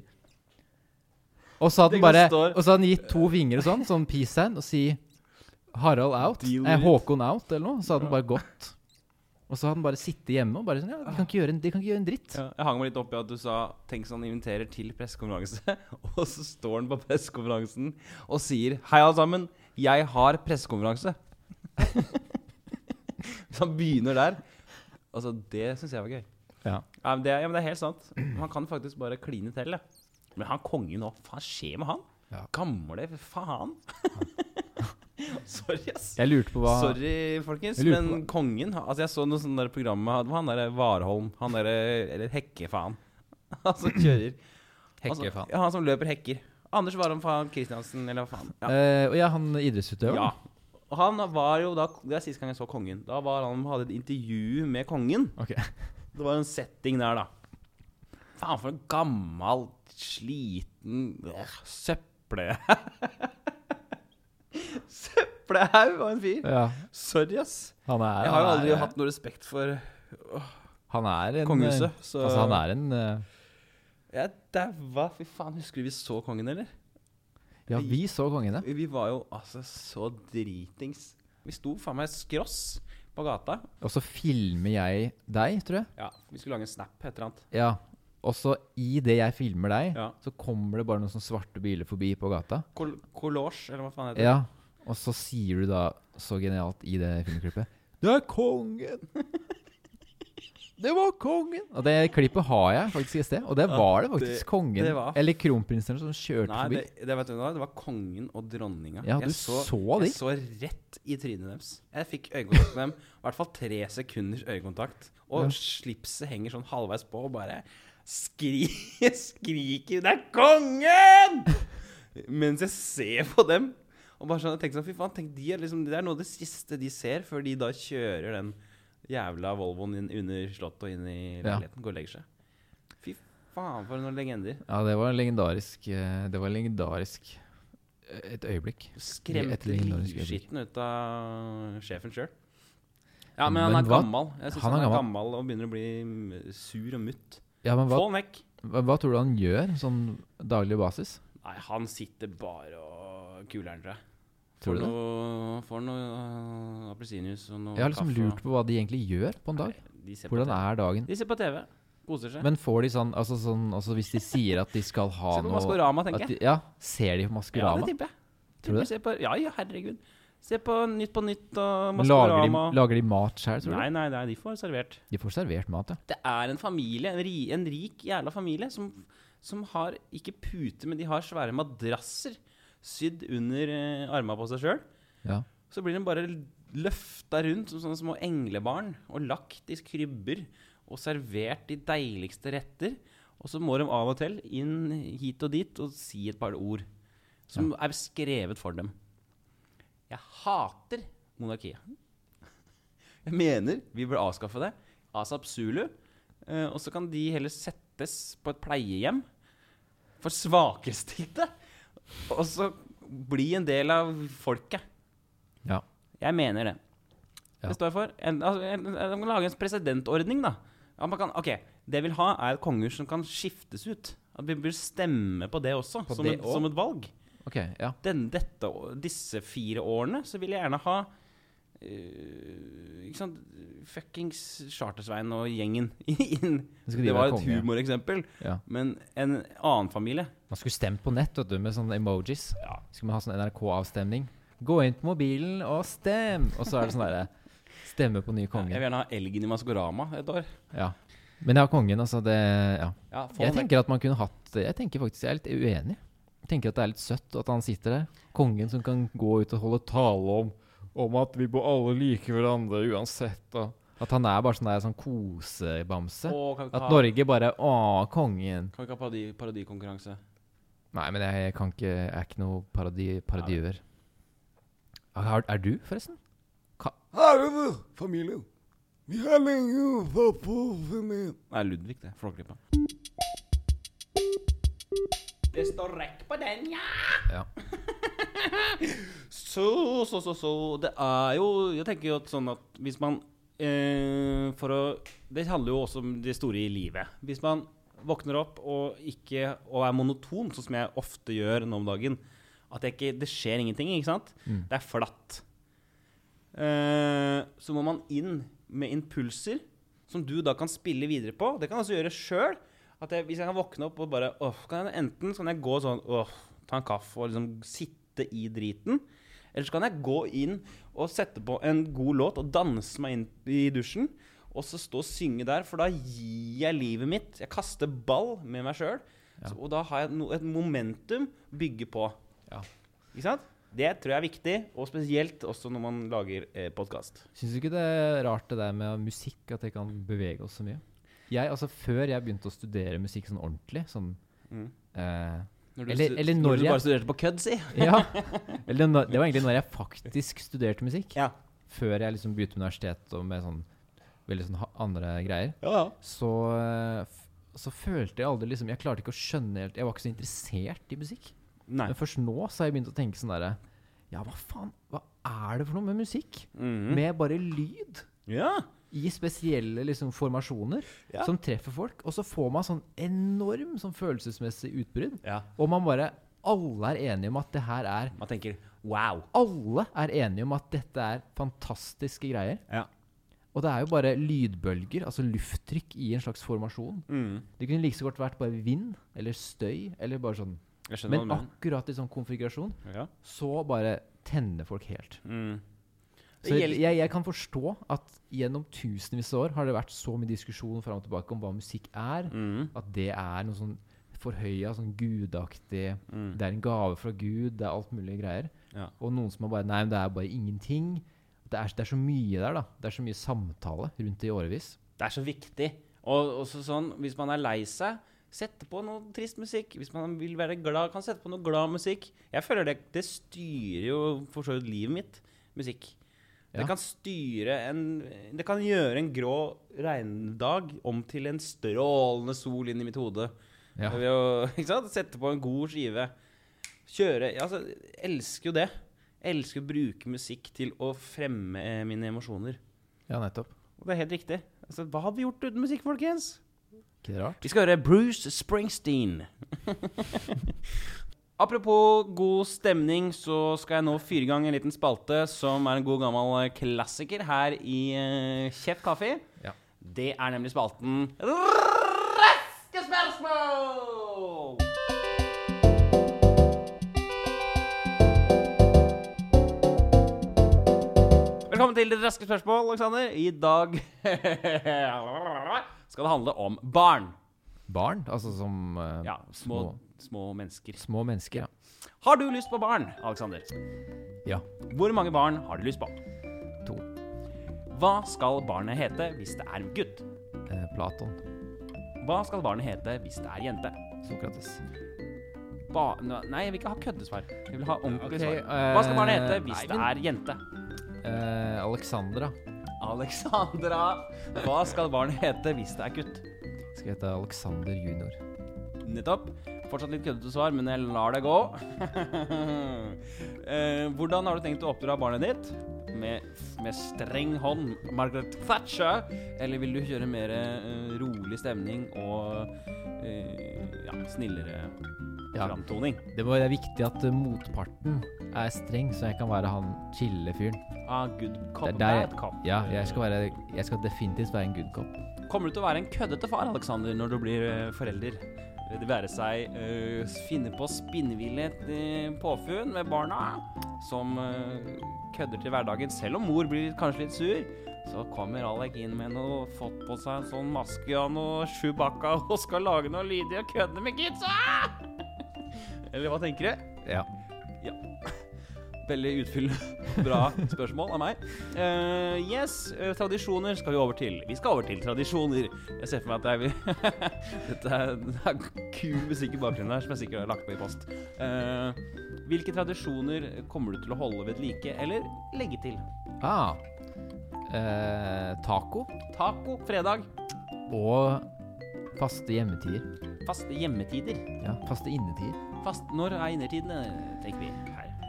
Og så hadde han bare Og så hadde han gitt to vinger og sånn, sånn peace sign, og si Harald out. Eh. Håkon out, eller noe. Så hadde han bare gått. Og så har han bare sittet hjemme og bare sånn Ja, de kan ikke gjøre en, de kan ikke gjøre en dritt. Ja, jeg hang meg litt opp i at du sa Tenk sånn inviterer til pressekonferanse, og så står han på pressekonferansen og sier Hei, alle sammen. Jeg har pressekonferanse. så han begynner der. Altså, det syns jeg var gøy. Ja. Ja, men det, ja, men det er helt sant. Han kan faktisk bare kline til. Ja. Men han kongen nå, hva skjer med han? Ja. Gamle faen. Sorry, ass. Jeg lurte på hva Sorry, folkens, men kongen Altså, jeg så noe sånt der program med han derre Warholm. Han derre Eller Hekkefaen. Han som kjører. Altså, Hekkefaen. ja, han som løper hekker. Anders Warholm faen Kristiansen, eller hva faen. Ja. Eh, ja, han idrettsutøveren. ja. Han var jo da Det er sist gang jeg så kongen. Da var han hadde et intervju med kongen. Ok. Det var en setting der, da. Faen, for en gammel, sliten øh, søple... Søppelhaug av en fyr. Ja. Sorry, ass. Han er Jeg har jo aldri er- hatt noe respekt for Han er en kongehuset. eh, Så Altså, han er en uh, Jeg daua. Fy faen, husker du vi så kongen, eller? Ja, vi så kongene. Vi var jo altså så dritings. Vi sto faen meg skross på gata. Og så filmer jeg deg, tror jeg. Ja, Vi skulle lage en snap, et eller annet. Ja. Og så i det jeg filmer deg, Ja. så kommer det bare noen sånne svarte biler forbi på gata. Collage, eller hva faen heter det? Ja. Og så sier du da så genialt i det filmklippet Det er kongen! Det var kongen! Og det klippet har jeg faktisk i sted. Og det var det faktisk det- kongen. det var- Eller kronprinsen som kjørte Nei, forbi. det, det, vet du hva, det var kongen og dronninga. Ja, du så de. Jeg så rett i trynet deres. Jeg fikk øyekontakt med dem. I hvert fall tre sekunders øyekontakt. Og slipset henger sånn halvveis på, og bare skri skriker 'Det er kongen!' Mens jeg ser på dem. Og bare sånn, jeg tenkte sånn, fy faen, tenk, de er liksom, Det er noe av det siste de ser før de da kjører den jævla Volvoen inn under slottet og inn i Ja. leiligheten. Går og legger seg. Fy faen, for noen legender. Ja, det var legendarisk. eh, Det var legendarisk eh, et øyeblikk. Skremte livskitten ut av sjefen sjøl. Ja, men han er hva- gammel. Jeg syns han han, er gammel og begynner å bli sur og mutt. Ja, men hva, Få han vekk. hva, hva tror du han gjør sånn daglig basis? Nei, han sitter bare og kuler'n, tror jeg. Tror du det? noe, får noe uh, appelsinjuice og noe Jeg har liksom kaffe. lurt på hva de egentlig gjør på en dag. Nei, de ser på Hvordan TV. er dagen? De ser på TV. Koser seg. Men får de sånn Altså, sånn, altså hvis de sier at de skal ha Se på noe Maskorama, at tenker jeg. de, Ja, ser de på Ja, Maskorama? det tipper jeg. Tror du Tipper det? På, ja, ja, herregud. Se på Nytt på Nytt og Maskorama. lager, lager de mat sjøl, tror du? Nei, nei, nei, de får servert. De får servert mat, ja. Det er en familie, en, ri, en rik jævla familie, som, som har ikke pute, men de har svære madrasser sydd under eh, arma på seg sjøl. ja. Så blir de bare løfta rundt som sånne små englebarn og lagt i krybber og servert de deiligste retter. Og så må de av og til inn hit og dit og si et par ord som er skrevet for dem. Jeg hater monarkiet. Jeg mener vi bør avskaffe det. Asap Zulu. Eh, og så kan de heller settes på et pleiehjem for svakerestilte. Og så bli en del av folket. ja. Jeg mener det. Ja. Det står jeg for. En, altså, en, en, man kan lage en presidentordning, da. Ja, man kan, ok, Det jeg vil ha, er konger som kan skiftes ut. At vi bør stemme på det også, På som, det et, også? som et valg. Ok, ja. Den, dette, disse fire årene så vil jeg gjerne ha Uh, Ikke sant Fuckings Chartersveien og gjengen inn. Så de Det var et konge. humoreksempel. ja. Men en annen familie Man skulle stemt på nett, du, med sånne emojis. Ja. Skulle man ha sånn NRK-avstemning. Gå inn på mobilen og stem! Og så er det sånn derre Stemme på ny Jeg vil gjerne ha elgen i Maskorama et år. Ja. Men ja, kongen, altså, det Ja. Ja, Jeg tenker at man kunne hatt Jeg tenker faktisk jeg er litt uenig. Jeg tenker at det er litt søtt at han sitter der. Kongen som kan gå ut og holde tale om Om at vi må alle like hverandre uansett. Da. at han er bare sånn der sånn kosebamse. Å, kan vi At ha- Norge bare Å, kongen. Kan vi ikke ha parodi, parodikonkurranse? Nei, men jeg, kan ikke Jeg er ikke noe parodi, parodiøver. Er, er du, forresten? Her Familie. Vi har lenge vært på. Nei, Ludvig, det. Flåklypa. Det står rekk på den, ja! Ja. Så, så, så, så Det er jo Jeg tenker jo at sånn at hvis man eh, For å Det handler jo også om det store i livet. Hvis man våkner opp og ikke Og er monoton, sånn som jeg ofte gjør nå om dagen At ikke, det skjer ingenting, ikke sant? Mm. Det er flatt. Eh, så må man inn med impulser som du da kan spille videre på. Det kan du altså gjøre sjøl. At jeg, hvis jeg kan våkne opp og bare åh, kan jeg, Enten så kan jeg gå sånn åh, ta en kaffe og liksom sitte i driten. Eller så kan jeg gå inn og sette på en god låt og danse meg inn i dusjen. Og så stå og synge der, for da gir jeg livet mitt. Jeg kaster ball med meg sjøl. Ja. Og da har jeg no, et momentum å bygge på. Ja. Ikke sant? Det tror jeg er viktig, og spesielt også når man lager eh, podkast. Syns du ikke det er rart det der med musikk, at det kan bevege oss så mye? Jeg, altså Før jeg begynte å studere musikk sånn ordentlig, sånn eh, Eller- eller når du jeg- bare studerte på kødd, si. Ja. Eller når, det var egentlig når jeg faktisk studerte musikk. Ja. Før jeg liksom begynte med universitet og med sånn veldig sånn andre greier. Ja, ja. Så, eh, så følte jeg aldri liksom Jeg klarte ikke å skjønne helt Jeg var ikke så interessert i musikk. Nei. Men først nå så har jeg begynt å tenke sånn derre Ja, hva faen? Hva er det for noe med musikk? Mhm. Med bare lyd Ja. I spesielle liksom formasjoner Ja. som treffer folk. Og så får man sånn enorm sånn følelsesmessig utbrudd. ja. Og man bare Alle er enige om at det her er Man tenker wow. Alle er enige om at dette er fantastiske greier. Ja. Og det er jo bare lydbølger, altså lufttrykk i en slags formasjon. Mm. Det kunne like så godt vært bare vind eller støy eller bare sånn. Men akkurat i sånn konfigurasjon Ja. så bare tenner folk helt. Mm. Så jeg, jeg kan forstå at gjennom tusenvis av år har det vært så mye diskusjon fram og tilbake om hva musikk er. Mm. At det er noe sånn forhøya, sånn gudaktig Mm. Det er en gave fra Gud, det er alt mulig greier. Ja. Og noen som har bare Nei, det er bare ingenting. Det er, det er så mye der, da. Det er så mye samtale rundt det i årevis. Det er så viktig. Og også sånn, hvis man er lei seg, sette på noe trist musikk. Hvis man vil være glad, kan sette på noe glad musikk. Jeg føler det, det styrer jo for så vidt livet mitt, musikk. Det kan styre en Det kan gjøre en grå regndag om til en strålende sol inn i mitt hode. Ja. Ved å sette på en god skive. Kjøre Altså, elsker jo det. Elsker å bruke musikk til å fremme eh, mine emosjoner. ja, nettopp. Og det er helt riktig. Altså, hva hadde vi gjort uten musikk, folkens? Ikke rart? Vi skal høre Bruce Springsteen. Apropos god stemning, så skal jeg nå fyre i gang en liten spalte som er en god gammel klassiker her i uh, Kjeft kaffe. Ja. Det er nemlig spalten Raske spørsmål! Velkommen til det raske spørsmål, Alexander. I dag skal det handle om barn. Barn? Altså som uh, Ja, små, små mennesker. små mennesker, ja. Har du lyst på barn, Alexander? Ja. Hvor mange barn har du lyst på? To. Hva skal barnet hete hvis det er gutt? Eh, Platon. Hva skal barnet hete hvis det er jente? Sokrates. Ba Nei, jeg vil ikke ha køddesvar. Jeg vil ha ordentlig okay, svar. Hva skal barnet hete eh, hvis nei, det er jente? Eh, Alexandra. Alexandra. Hva skal barnet hete hvis det er gutt? Skal hete Alexander junior. Nettopp. Fortsatt litt køddete svar, men jeg lar det gå. eh, hvordan har du tenkt å oppdra barnet ditt? Med, med streng hånd, Margaret Thatcher? Eller vil du kjøre mer eh, rolig stemning og eh, ja, snillere Ja. framtoning? Det må være viktig at eh, motparten er streng, så jeg kan være han chille fyren. Ah, good cop, bad cop. Ja, jeg skal, være, jeg skal definitivt være en good cop. Kommer du til å være en køddete far, Alexander, når du blir eh, forelder? Det være seg eh, finne på spinnville påfunn med barna som eh, kødder til hverdagen. Selv om mor blir kanskje litt sur, så kommer Alec inn med noe fått på seg en sånn maske av noe Chewbacca og skal lage noe lydig og kødde med kidsa! Eller hva tenker du? Ja. Ja. Veldig utfyllende bra spørsmål av meg. Uh, yes, eh, tradisjoner skal vi over til. Vi skal over til tradisjoner. Jeg ser for meg at det er Dette er, det er kul musikk i bakgrunnen her som jeg sikkert har lagt på i post. Uh, hvilke tradisjoner kommer du til å holde ved like, eller legge til? Ah. Taco Taco fredag. og faste hjemmetider. Faste hjemmetider. Ja, faste innetider. Fast, når er innertidene, tenker vi.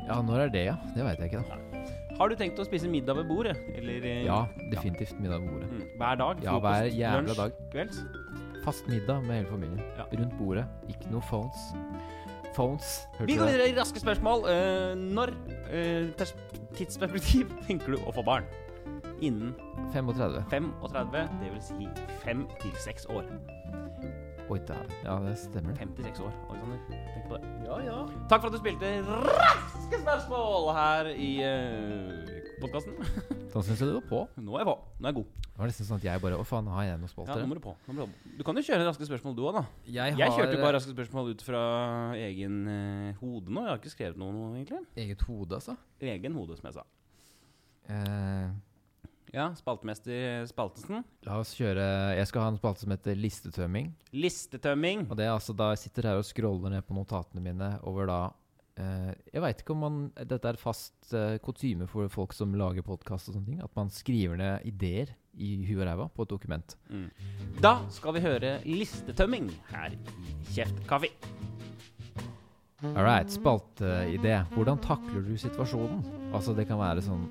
Ja, når er det, ja? Det veit jeg ikke, da. Har du tenkt å spise middag ved bordet? Eller eh, Ja, definitivt middag på bordet. mm, hver dag? Ja, hver jævla lunsj, dag. Kvelds? Fast middag med hele familien. Ja. Rundt bordet. Ikke noe phones. Phones. Vi går videre i raske spørsmål. Eh, når eh, pers- tidsperspektiv tenker du å få barn? innen 35. 35, dvs. si 5 til 6 år. Oi, dæven. Ja, det stemmer. 56 år, Alexander. Tenk på det. Takk for at du spilte raske spørsmål her i uh, podkasten. Da syns jeg du var på. Nå er jeg på. Nå er jeg god. Det var nesten sånn at jeg bare Å, faen, har jeg noe spalter? Ja, nå må du på. Nå må du, på. du kan jo kjøre raske spørsmål, du òg, da. jeg, Jeg kjørte bare raske spørsmål ut fra egen uh, hode nå. Jeg har ikke skrevet noe noe egentlig. eget hode, altså. Egen hode, som jeg sa. Eh, Ja, spaltemester Spaltesen. la oss kjøre Jeg skal ha en spalte som heter listetømming. Listetømming. Og det er altså da jeg sitter her og scroller ned på notatene mine over da eh, Jeg veit ikke om man Dette er fast eh, kutyme for folk som lager podkast og sånne ting. At man skriver ned ideer i huet og ræva på et dokument. Mm. Da skal vi høre listetømming her i Kjeft kaffe. All right, spalteidé. Hvordan takler du situasjonen? Altså det kan være sånn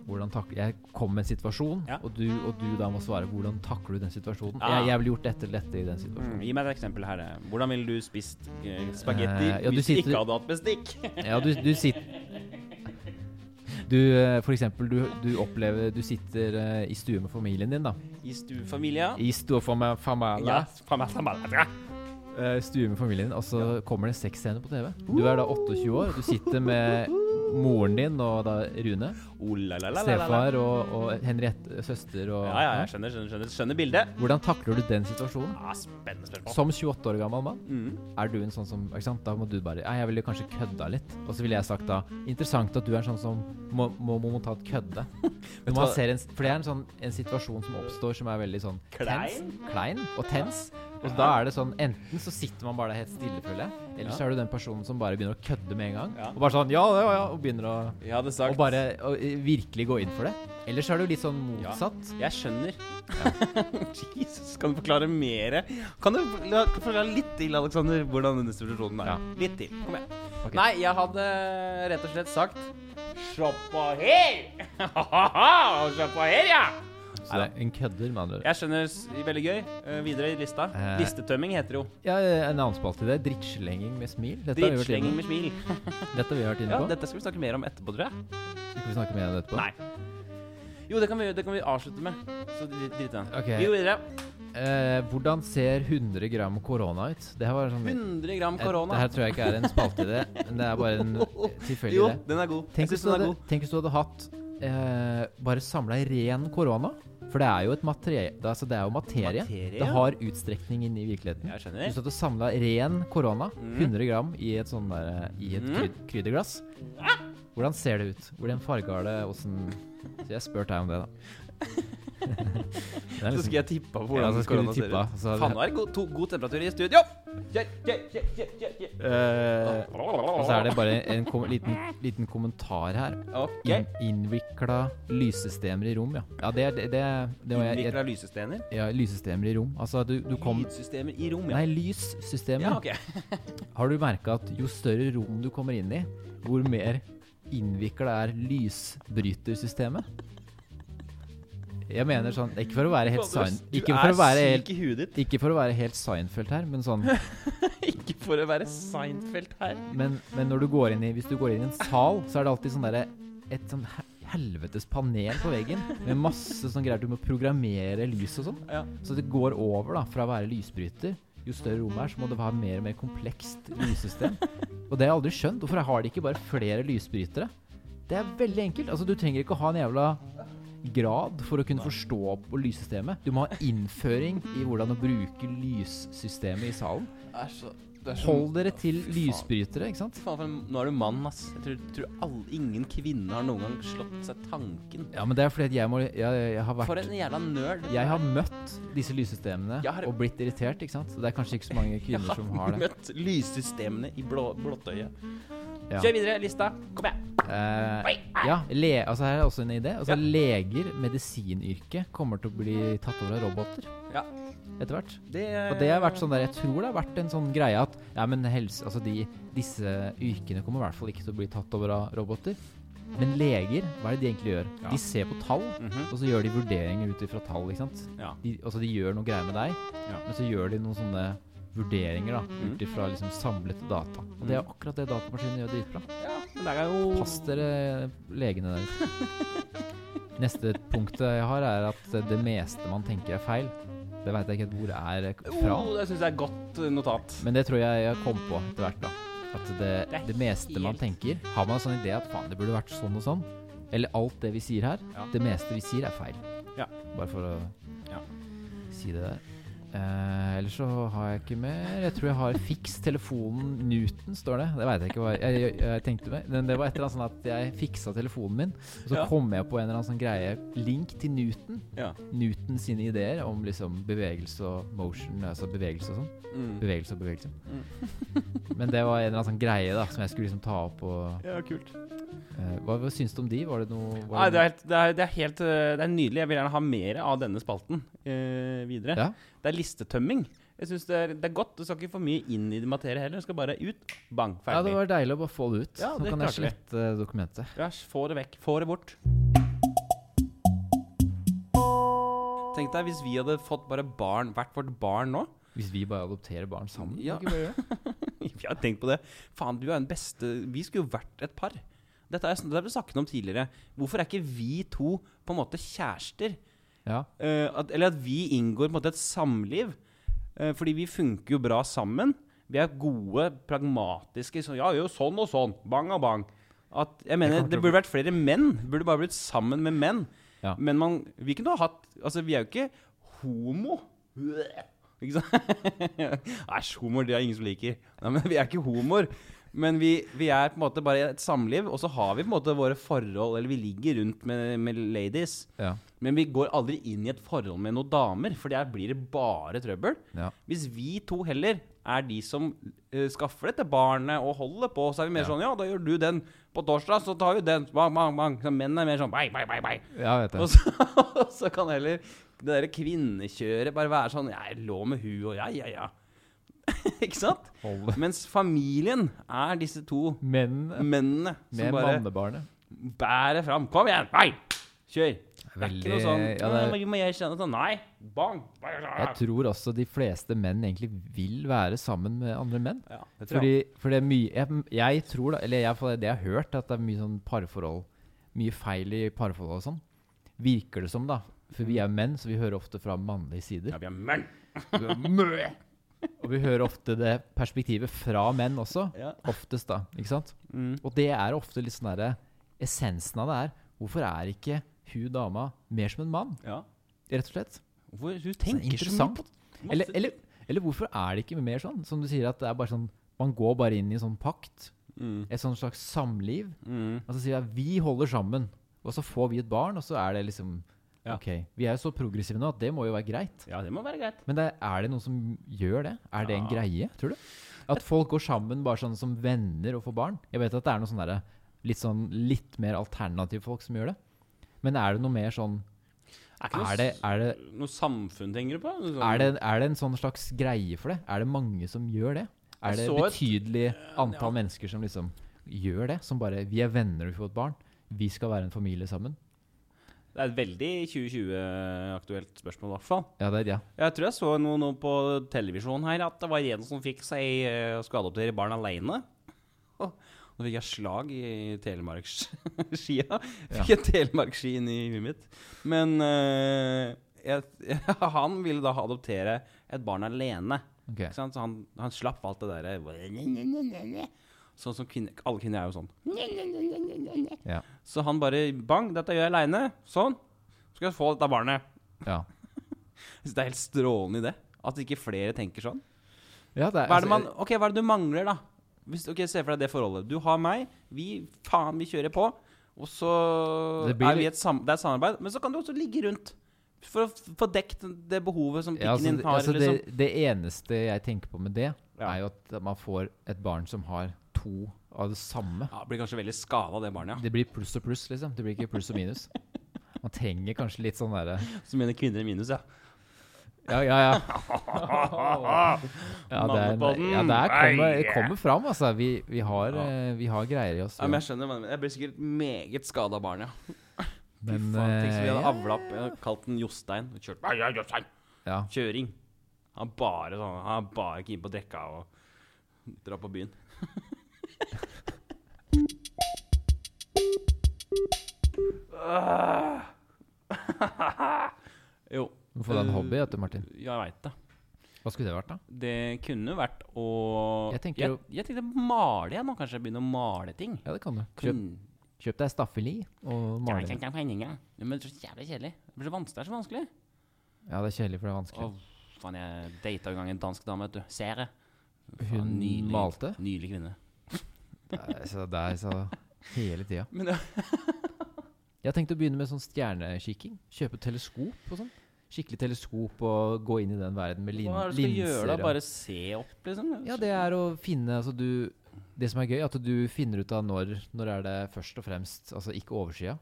Jeg kom med en situasjon, Ja. og, du, og du da må svare hvordan takler du den situasjonen. Ah. Jeg, jeg ville gjort dette eller dette i den Mm. situasjonen. Gi meg et eksempel her. eh. Hvordan ville du spist uh, spagetti uh, ja, du hvis du sitter- ikke hadde hatt bestikk? Ja, du, du sitter Du, eh, for eksempel, du, du opplever Du sitter uh, i stue med familien din, da. I stuefamilia? I for meg, familie. Ja, faen meg, eh, stue med familien, og så kommer det en sexscene på TV. Du er da 28 år, du sitter med moren din og da Rune. Stefar og, og Henriette, søster og Ja, ja, jeg skjønner, skjønner, skjønner, skjønner bildet. Hvordan takler du den situasjonen? Ja, spennende spørsmål. Som 28 år gammel mann, Mm. er du en sånn som ikke sant? Da må du bare Ja, jeg ville kanskje kødda litt. Og så ville jeg sagt da Interessant at du er en sånn som må, må momentant kødde. Når man ser en, for det er en sånn en situasjon som oppstår som er veldig sånn tens. Klein? Klein og tens. Og da er det sånn Enten så sitter man bare der helt stille, føler jeg. Eller så er du den personen som bare begynner å kødde med en gang. Ja. Og bare sånn Ja, ja, ja. Og begynner å Og bare eh, virkelig gå inn for det. Eller så er jo litt sånn Ja. motsatt. Jeg skjønner. Jesus, kan du forklare mer? Kan du forklare litt til, Alexander, hvordan denne situasjonen er? Ja. Litt til. Kom igjen. Okay. Nei, jeg hadde rett og slett sagt på her! Se på her, ja! Så det er en kødder, andre ord. Jeg skjønner veldig gøy. Eh, videre i lista. Eh. Listetømming heter det jo. Ja, en annen spalte i det. Drittslenging med smil. Dette har vi vært Drittslenging inne med smil. Dette har vi vært inne Ja, på. dette skal vi snakke mer om etterpå, tror jeg. Skal vi snakke mer om det etterpå? Nei. Jo, det kan vi, det kan vi avslutte med. Så drit drit i den. Ok. Vi går videre. Eh, hvordan ser 100 gram korona ut? Det her var sånn 100 gram Et- korona. Det her tror jeg ikke er en spalte i det, men det er bare en tilfeldig Jo, den er god. Tenk jeg hvis, du den er hadde, god. tenk hvis du hadde hatt eh, bare samla ren korona. For det er jo et materie, det, altså det er jo materie. Materie, Det har utstrekning inn i virkeligheten. Jeg skjønner. du hadde samla ren korona, Mm. 100 gram, i et sånn der, i et Mm. kryd- krydderglass Hvordan ser det ut? Hvordan farge har det? Åssen Så jeg spør deg om det, da. Er Så skulle jeg tippa på hvordan ja, skulle korona ser tippa, ut. Faen, nå er det god, to, god temperatur i studio. Kjør, kjør. Eh, Og så er det bare en kom liten, liten kommentar her. Okay. In Innvikla lyssystemer i rom, ja. Ja, det det, det, det var jeg, Innvikla lyssystemer? ja, lyssystemer i rom. Altså, du, du kom Lydsystemer i rom, ja. Nei, lyssystemer. Ja, okay. Har du merka at jo større rom du kommer inn i, hvor mer innvikla er lysbrytersystemet? Jeg mener sånn Ikke for å være helt Seinfeld du er syk i huet ditt. Ikke for å være helt Seinfeld her, men sånn Ikke for å være Seinfeld her. Men, men når du går inn i Hvis du går inn i en sal, så er det alltid sånn derre Et sånn helvetes panel på veggen med masse sånn greier du må programmere lys og sånn. Ja. Så det går over da fra å være lysbryter. Jo større rommet er, så må det være mer og mer komplekst lyssystem. Og det har jeg aldri skjønt. Hvorfor har de ikke bare flere lysbrytere? Det er veldig enkelt. Altså, du trenger ikke å ha en jævla grad for å kunne forstå på lyssystemet. Du må ha innføring i hvordan å bruke lyssystemet i salen. Så Hold dere til lysbrytere, ikke sant? Faen, nå er du mann, ass. Jeg tror, tror alle, ingen kvinne har noen gang slått seg tanken. Ja, men det er fordi at jeg må Jeg, jeg har vært For en jævla nerd. Jeg har møtt disse lyssystemene har- og blitt irritert, ikke sant? Så det er kanskje ikke så mange kvinner har som har det. Jeg har møtt lyssystemene i blå, blåttøyet. Ja. Kjør videre, lista. Kom igjen. Eh, ja, le, altså her er også en idé. Altså Ja. Leger, medisinyrket, kommer til å bli tatt over av roboter Ja. etter hvert. Det, Og det har vært sånn der, Jeg tror det har vært en sånn greie at ja, men helse, altså de, disse yrkene kommer i hvert fall ikke til å bli tatt over av roboter. Men leger, hva er det de egentlig gjør? Ja. De ser på tall, Mhm. og så gjør de vurderinger ut ifra tall. ikke sant? Ja. De, altså de gjør noe greier med deg, Ja. men så gjør de noen sånne vurderinger da, Mhm. ut ifra liksom samlete data. Og det er akkurat det datamaskinen gjør dritbra. ja, men det er jo Pass dere legene der. Neste punktet jeg har, er at det meste man tenker er feil. Det veit jeg ikke helt hvor er fra. Oh, det syns jeg er godt eh, notat. Men det tror jeg jeg kom på etter hvert, da. At det, Det det meste man tenker Har man en sånn idé at faen, det burde vært sånn og sånn? Eller alt det vi sier her, Ja. det meste vi sier, er feil. Ja. Bare for å Ja. si det der. Eh, ellers så har jeg ikke mer. Jeg tror jeg har 'fiks telefonen Newton', står det. Det veit jeg ikke hva jeg, jeg, jeg tenkte meg. Men det var et eller annet sånn at jeg fiksa telefonen min, og så Ja. kom jeg på en eller annen sånn greie Link til Newton. Ja. Newton sine ideer om liksom bevegelse og motion, altså bevegelse og sånn. Mm. Bevegelse og bevegelse. Men det var en eller annen sånn greie da som jeg skulle liksom ta opp og Ja, kult. eh, hva, hva syns du om de? Var det noe var Nei, det er, helt, det, er, det er helt eh, Det er nydelig. Jeg vil gjerne ha mer av denne spalten eh, videre. Ja. Det er listetømming. Jeg synes det er, det er godt. Du skal ikke for mye inn i det materie heller. Du skal bare ut. Bang. ferdig. ja, det var deilig å bare få det ut. Ja, Nå kan jeg slette vi. dokumentet. Ja, få det vekk. Få det bort. Tenk deg hvis vi hadde fått bare barn, hvert vårt barn nå. Hvis vi bare adopterer barn sammen. Ja. det? Vi har tenkt på det. Faen, du er den beste Vi skulle jo vært et par. Dette er- det har vi snakket om tidligere. Hvorfor er ikke vi to på en måte kjærester? Ja. Eh, at, eller at vi inngår måte et samliv. Eh, fordi vi funker jo bra sammen. Vi er gode, pragmatiske. Så, ja, jo, sånn og sånn. Bang og bang. At, jeg mener, jeg Det burde vært flere menn. Burde bare blitt sammen med menn. Ja. Men man, vi kunne ha hatt Altså, vi er jo ikke homo. Ikke sant? Æsj, homoer, det er ingen som liker. Nei, men Vi er ikke homoer. Men vi, vi er på en måte bare et samliv, og så har vi på en måte våre forhold Eller vi ligger rundt med, med ladies. Ja. Men vi går aldri inn i et forhold med noen damer, for der blir det bare trøbbel. ja. Hvis vi to heller er de som uh, skaffer dette barnet og holder på, så er vi mer Ja. sånn Ja, da gjør du den på torsdag, så tar vi den. Bang, bang, bang. Så menn er mer sånn Bang, bang, bang, bang. ja, vet Og jeg. så, og så kan heller det derre kvinnekjøret bare være sånn Jeg lå med hun, og ja, ja, ja. Ikke sant? Hold. Mens familien er disse to Men mennene som bare bærer fram. Kom igjen, Nei! Kjør! Det er ikke noe sånn ja, det Må jeg kjenne sånn Nei! Bang! Jeg tror også de fleste menn egentlig vil være sammen med andre menn. Ja, det tror Fordi, jeg. for det er mye jeg, jeg tror da, eller jeg, det jeg har hørt, at det er mye sånn parforhold Mye feil i parforhold og sånn. Virker det som, da. For vi er menn, så vi hører ofte fra mannlige sider. Ja, vi er menn. Og vi hører ofte det perspektivet fra menn også. Ja. Oftest, da. Ikke sant? Mm. Og det er ofte litt sånn derre Essensen av det er Hvorfor er ikke hun dama mer som en mann? ja. Rett og slett. Hvorfor hun tenker så mye på Eller, eller, eller hvorfor er det ikke mer sånn? Som du sier, at det er bare sånn Man går bare inn i en sånn pakt. mm. Et sånn slags samliv. Mm. Og så sier jeg vi holder sammen. Og så får vi et barn, og så er det liksom Ja. Ok. Vi er jo så progressive nå at det må jo være greit. Ja, det må være greit. Men det, er det noen som gjør det? Er det en greie, tror du? At folk går sammen bare sånn som venner og får barn? Jeg vet at det er noen sånne litt sånn litt mer alternative folk som gjør det. Men er det noe mer sånn Er, noe, Er det, er det, noe samfunn tenker du på? Sånn- er det, er det en sånn slags greie for det? Er det mange som gjør det? Er det et- betydelig antall ja. mennesker som liksom gjør det? Som bare Vi er venner og vi får et barn. Vi skal være en familie sammen. Det er et veldig 2020-aktuelt spørsmål, i hvert fall. Ja, det er ja. Jeg tror jeg så noe, noe på televisjonen her at det var en som fikk seg uh, skulle adoptere barn alene. Nå fikk jeg slag i telemarksskia. Ja. Fikk jeg telemarksski inn i huet mitt. Men uh, jeg, han ville da adoptere et barn alene. Okay. Så han, han slapp alt det derre Sånn som kvinner Alle kvinner er jo sånn. Ja. Så han bare Bang, dette gjør jeg aleine. Sånn. Så Skal jeg få dette barnet. ja. Jeg synes det er helt strålende det At ikke flere tenker sånn. ja det er, Hva er det, man, okay, ok, hva er det du mangler, da? Hvis, ok, Se for deg det forholdet. Du har meg. Vi faen, vi kjører på. Og så Det blir er vi et sam det er samarbeid. Men så kan du også ligge rundt. For å få dekt det behovet som ja, altså, din har. altså, liksom. det, det eneste jeg tenker på med det, Ja. er jo at man får et barn som har to av det samme. Ja, blir kanskje veldig skada, det barnet. Det blir pluss og pluss, liksom. Det blir ikke pluss og minus. Man trenger kanskje litt sånn derre Så mener kvinner i minus, ja. Ja, ja, ja. ja, det er, ja, det er kommer, kommer fram, altså. Vi, vi, har, Ja. eh, vi har greier i oss. ja men jeg skjønner, hva du mener. jeg blir sikkert meget skada barn, ja. Men, Fy faen, tenk så vi hadde eh, avla opp. Jeg hadde kalt den Jostein. Kjørt. Ja, Jostein. ja. Kjøring. Han er bare sånn Han er bare keen på å drikke og dra på byen. Ah. får deg en Eh, hobby, vet du, Martin. Ja, jeg veit det. Hva skulle det vært, da? Det kunne vært å Jeg tenker jeg, jo- jeg tenkte male, jeg nå. Kanskje begynne å male ting. Ja, det kan du. Kjøp, Kun- kjøp deg staffeli og Ja, male jeg det. tenker penninger. Ja, Men det er så jævlig kjedelig. Det blir så vanskelig. Det er så vanskelig. Ja, det er kjedelig, for det er vanskelig. Åh, faen, jeg data en gang en dansk dame, vet du. Sere. Hun malte? Nydelig kvinne. Det er så, det er så hele tida. Jeg har tenkt å begynne med sånn stjernekikking. Kjøpe teleskop og sånn. Skikkelig teleskop og gå inn i den verden med lin hva er det du skal gjøre da? Bare se opp, liksom? Ja, det er å finne Altså du Det som er gøy, at du finner ut av når Når er det først og fremst Altså ikke oversida.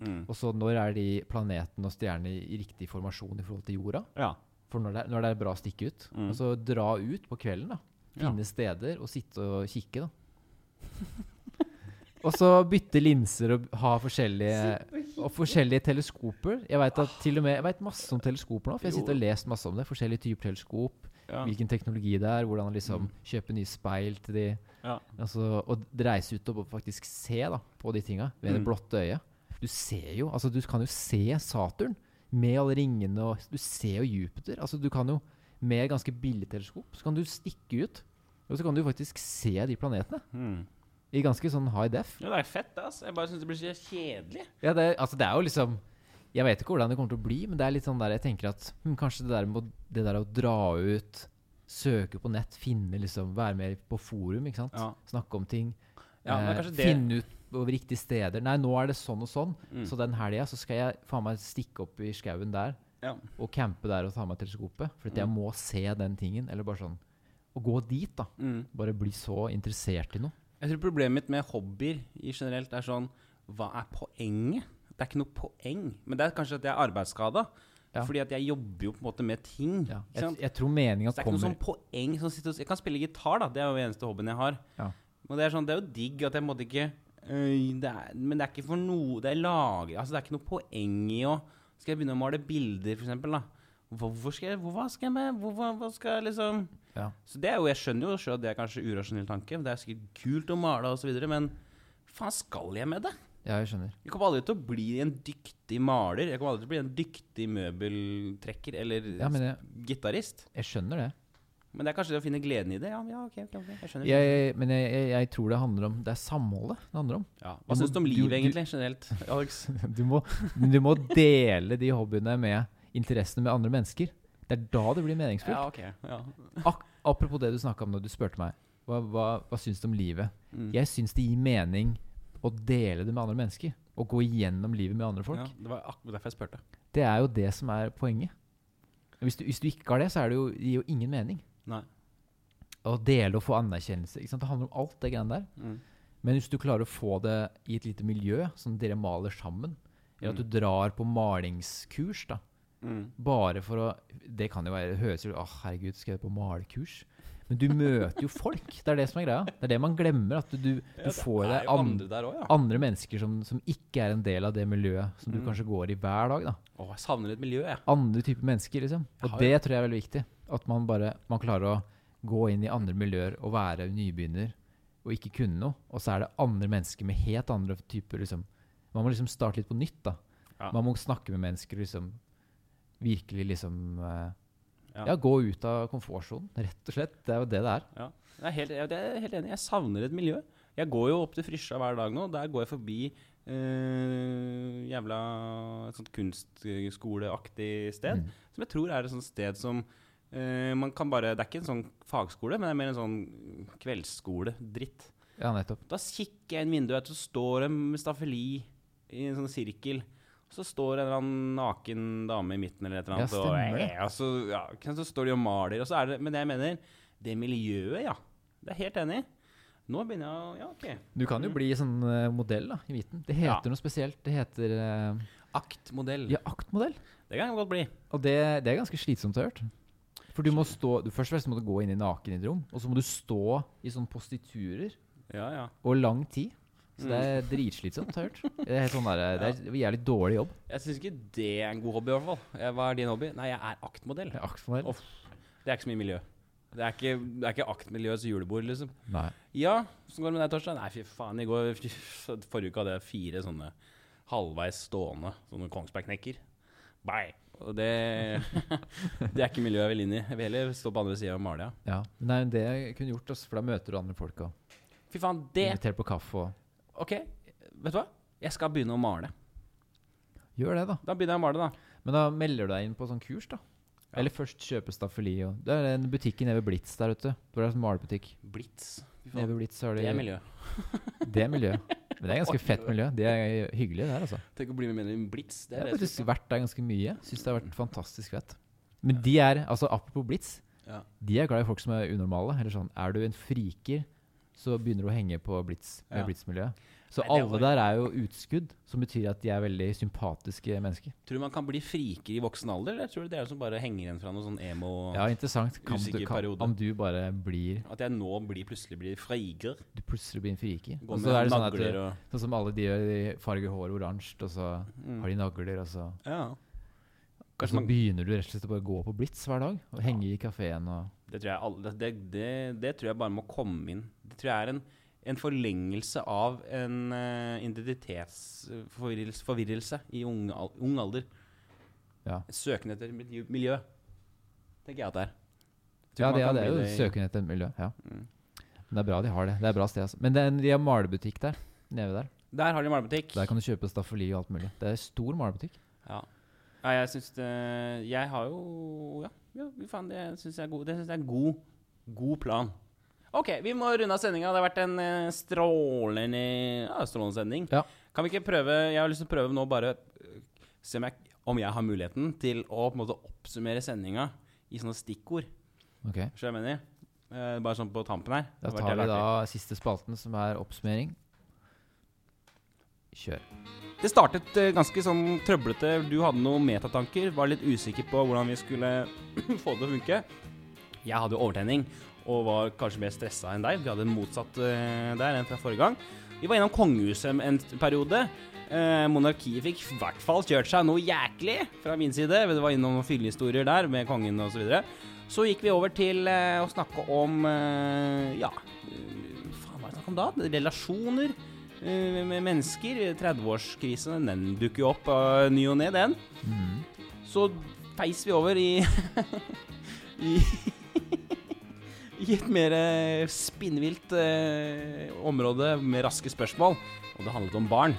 Mm. Og så når er de planetene og stjernene i, riktig formasjon i forhold til jorda. Ja. For når det er, når det er bra å stikke ut. Mm. Og så dra ut på kvelden, da. Ja. Finne steder og sitte og kikke, da. og så bytte linser og ha forskjellige Og forskjellige teleskoper. Jeg veit vet masse om teleskoper nå, for jeg sitter og lest masse om det. Forskjellige typer teleskop, Ja. hvilken teknologi det er, hvordan liksom kjøpe nye speil til de Ja. Altså, og reise ut og faktisk se da, på de tinga med det Mm. blotte øyet. Du ser jo, altså du kan jo se Saturn med alle ringene, og du ser jo Jupiter. Altså du kan jo, med ganske billig teleskop, så kan du stikke ut, og så kan du faktisk se de planetene. Mm. I ganske sånn high def. ja, det er fett, altså. Jeg bare syns det blir så kjedelig. Ja, det, altså det er jo liksom Jeg vet ikke hvordan det kommer til å bli, men det er litt sånn der jeg tenker at hm, kanskje det der, med, det der å dra ut, søke på nett, finne liksom Være med på forum, ikke sant? Ja. Snakke om ting. Ja, eh, Finne ut på riktige steder. Nei, nå er det sånn og sånn. Mm. Så den helga så skal jeg faen meg stikke opp i skauen der Ja. og campe der og ta med teleskopet. For mm. jeg Mm. må se den tingen. Eller bare sånn Å gå dit, da. Mm. Bare bli så interessert i noe. Jeg tror problemet mitt med hobbyer i generelt er sånn Hva er poenget? Det er ikke noe poeng. Men det er kanskje at jeg er arbeidsskada. Ja. Fordi at jeg jobber jo på en måte med ting. Ja. Jeg, jeg tror meninga kommer det er ikke noe sånn poeng som sitter Jeg kan spille gitar, da. Det er jo eneste hobbyen jeg har. Ja. Men det er sånn, det er jo digg at jeg måtte ikke øh, det er, Men det er ikke for noe Det er lager Altså, det er ikke noe poeng i å Skal jeg begynne å male bilder, for eksempel, da? Hvorfor skal jeg hvor, Hva skal jeg med Hvorfor hva skal jeg liksom Ja. Så det er jo Jeg skjønner jo at det er kanskje urasjonell tanke. Det er sikkert kult å male videre, men faen skal jeg med det? ja, jeg skjønner. Jeg kommer aldri til å bli en dyktig maler. Jeg kommer aldri til å bli en dyktig møbeltrekker eller Ja, jeg, gitarist. jeg skjønner det. Men det er kanskje det å finne gleden i det. Ja, ja ok, ok, ok, jeg skjønner. Jeg, men jeg, jeg, jeg tror det handler om Det er samholdet det handler om. ja. Hva syns du om livet, egentlig, generelt, Alex? Du må, du må dele de hobbyene med interessene med andre mennesker. Det er da det blir meningsfullt. Ja, ok. Ja. Apropos det du snakka om når du spurte meg. Hva, hva, hva syns du om livet? Mm. Jeg syns det gir mening å dele det med andre mennesker. Å gå igjennom livet med andre folk. Ja, det var akkurat derfor jeg spurte. Det er jo det som er poenget. Hvis du, hvis du ikke har det, så er det jo, det gir jo ingen mening. Nei. Å dele og få anerkjennelse. Ikke sant? Det handler om alt det greiene der. Mm. Men hvis du klarer å få det i et lite miljø, som dere maler sammen, eller at Mm. du drar på malingskurs, da, Mm. bare for å Det kan jo være høres jo Å, herregud, skal jeg på malekurs? Men du møter jo folk. Det er det som er greia. Det er det man glemmer. At du, du, du får deg an, andre også, ja. andre mennesker som, som ikke er en del av det miljøet som du Mm. kanskje går i hver dag. da Å, jeg savner et miljø, jeg. Andre typer mennesker, liksom. Og det tror jeg er veldig viktig. At man bare man klarer å gå inn i andre miljøer og være nybegynner og ikke kunne noe. Og så er det andre mennesker med helt andre typer liksom Man må liksom starte litt på nytt, da. Ja. Man må snakke med mennesker liksom Virkelig liksom eh, Ja. ja. gå ut av komfortsonen, rett og slett. Det er jo det det er. Ja. Jeg er helt, jeg er helt enig. Jeg savner et miljø. Jeg går jo opp til Frysja hver dag nå. Der går jeg forbi eh, jævla et sånt kunstskoleaktig sted. Mm. Som jeg tror er et sånt sted som eh, man kan bare Det er ikke en sånn fagskole, men det er mer en sånn kveldsskole-dritt. Ja, nettopp. Da kikker jeg inn vinduet, så står det med staffeli i en sånn sirkel. Og så står en eller annen naken dame i midten, eller et eller Ja, annet. og, stemmer det. så, ja, så står de og maler. Og så det, men det jeg mener, det miljøet, ja. Det er helt enig i. Nå begynner jeg å Ja, OK. Du kan jo bli sånn uh, modell da, i midten. Det heter Ja. noe spesielt. Det heter uh, Aktmodell. ja, aktmodell. Det kan jeg godt bli. Og det, det er ganske slitsomt å høre. For du må stå du, Først og fremst må du gå inn i naken i et rom, og så må du stå i sånne postiturer Ja, ja. og lang tid. Så det er dritslitsomt, har jeg hørt. Det er, sånn der, det er jævlig dårlig jobb. Jeg syns ikke det er en god hobby, i hvert fall. Hva er din hobby? Nei, jeg er aktmodell. Det er aktmodell. Uff. Det er ikke så mye miljø. Det er ikke, det er ikke aktmiljøets julebord, liksom. Nei. Ja, åssen går det med deg, Torstein? Nei, fy faen. I går, forrige uke hadde jeg fire sånne halvveis stående sånne Kongsberg-knekker. Bye. Og det, det er ikke miljøet jeg vil inn i. Jeg vil heller stå på andre sida og male. Ja. Ja. Men det jeg kunne gjort, oss for da møter du andre folk òg. Fy faen, det Invitert på kaffe og Ok, vet du hva? Jeg skal begynne å male. Gjør det, da. Da begynner jeg å male, da. Men da melder du deg inn på sånn kurs, da. Eller først kjøpe staffeli og Det er en butikk nede ved Blitz der ute. Hvor det er en malebutikk. Blitz. Nede ved Blitz har de Det er miljø. Det er miljø. Men det er ganske fett miljø. De er hyggelige der, altså. Tenk å bli med i Blitz. Det Jeg er har faktisk vært der ganske mye. Syns det har vært fantastisk fett. Men de er, altså apropos Blitz, Ja. de er glad i folk som er unormale. Eller sånn, er du en friker, så begynner du å henge på Blitz, med Ja. Blitz-miljøet. Så Nei, alle der er jo utskudd, som betyr at de er veldig sympatiske mennesker. Tror du man kan bli friker i voksen alder, eller tror du det er det som bare henger igjen fra noen sånn emo Ja, interessant. Kan du, kan, om du bare blir At jeg nå blir, plutselig blir friker? Du plutselig blir en friker. Og så er det sånn at du, Sånn som alle de gjør, de farger håret oransje, og så mm. har de nagler, og så Ja. Og Kanskje så man, begynner du rett og slett å bare gå på Blitz hver dag. Og henge i kafeen og det, tror jeg alle, det, det, det tror jeg bare må komme inn. Det tror jeg er en, en forlengelse av en uh, identitetsforvirrelse forvirrelse i ung, ung alder. Ja. Søken etter miljø, tenker jeg at det er. Ja, det, ja, det er jo søken etter miljø. Ja. Mm. Men det er bra de har det. Det er bra sted, altså. Men det en, de har malebutikk der. Nede der. Der har de malebutikk. Der kan du kjøpe staffeli og alt mulig. Det er stor malebutikk. Ja. ja, jeg syns det Jeg har jo Ja, ja faen, det syns jeg er god Det synes jeg er god, god plan. OK, vi må runde av sendinga. Det har vært en eh, strålende ja, strålende sending. Ja. Kan vi ikke prøve Jeg har lyst til å prøve nå bare øh, se om jeg, om jeg har muligheten til å på en måte oppsummere sendinga i sånne stikkord. Okay. Skjønner du hva jeg mener? Eh, bare sånn på tampen her. Da tar vi da siste spalten, som er oppsummering. Kjør. Det startet eh, ganske sånn trøblete. Du hadde noen metatanker, var litt usikker på hvordan vi skulle få det til å funke. Jeg hadde jo overtenning og var kanskje mer stressa enn deg. Vi hadde en motsatt eh, der enn fra forrige gang. Vi var innom kongehuset en periode. Eh, monarkiet fikk i hvert fall kjørt seg noe jæklig fra min side. Det var innom fyllehistorier der med kongen osv. Så, videre. så gikk vi over til å snakke om Ja, faen hva var det snakk om da? Relasjoner mennesker. 30-årskrisen, den dukker jo opp av ny og ne, den. Mm. Så feis vi over i I, i et mer eh, spinnvilt eh, område med raske spørsmål. Og det handlet om barn.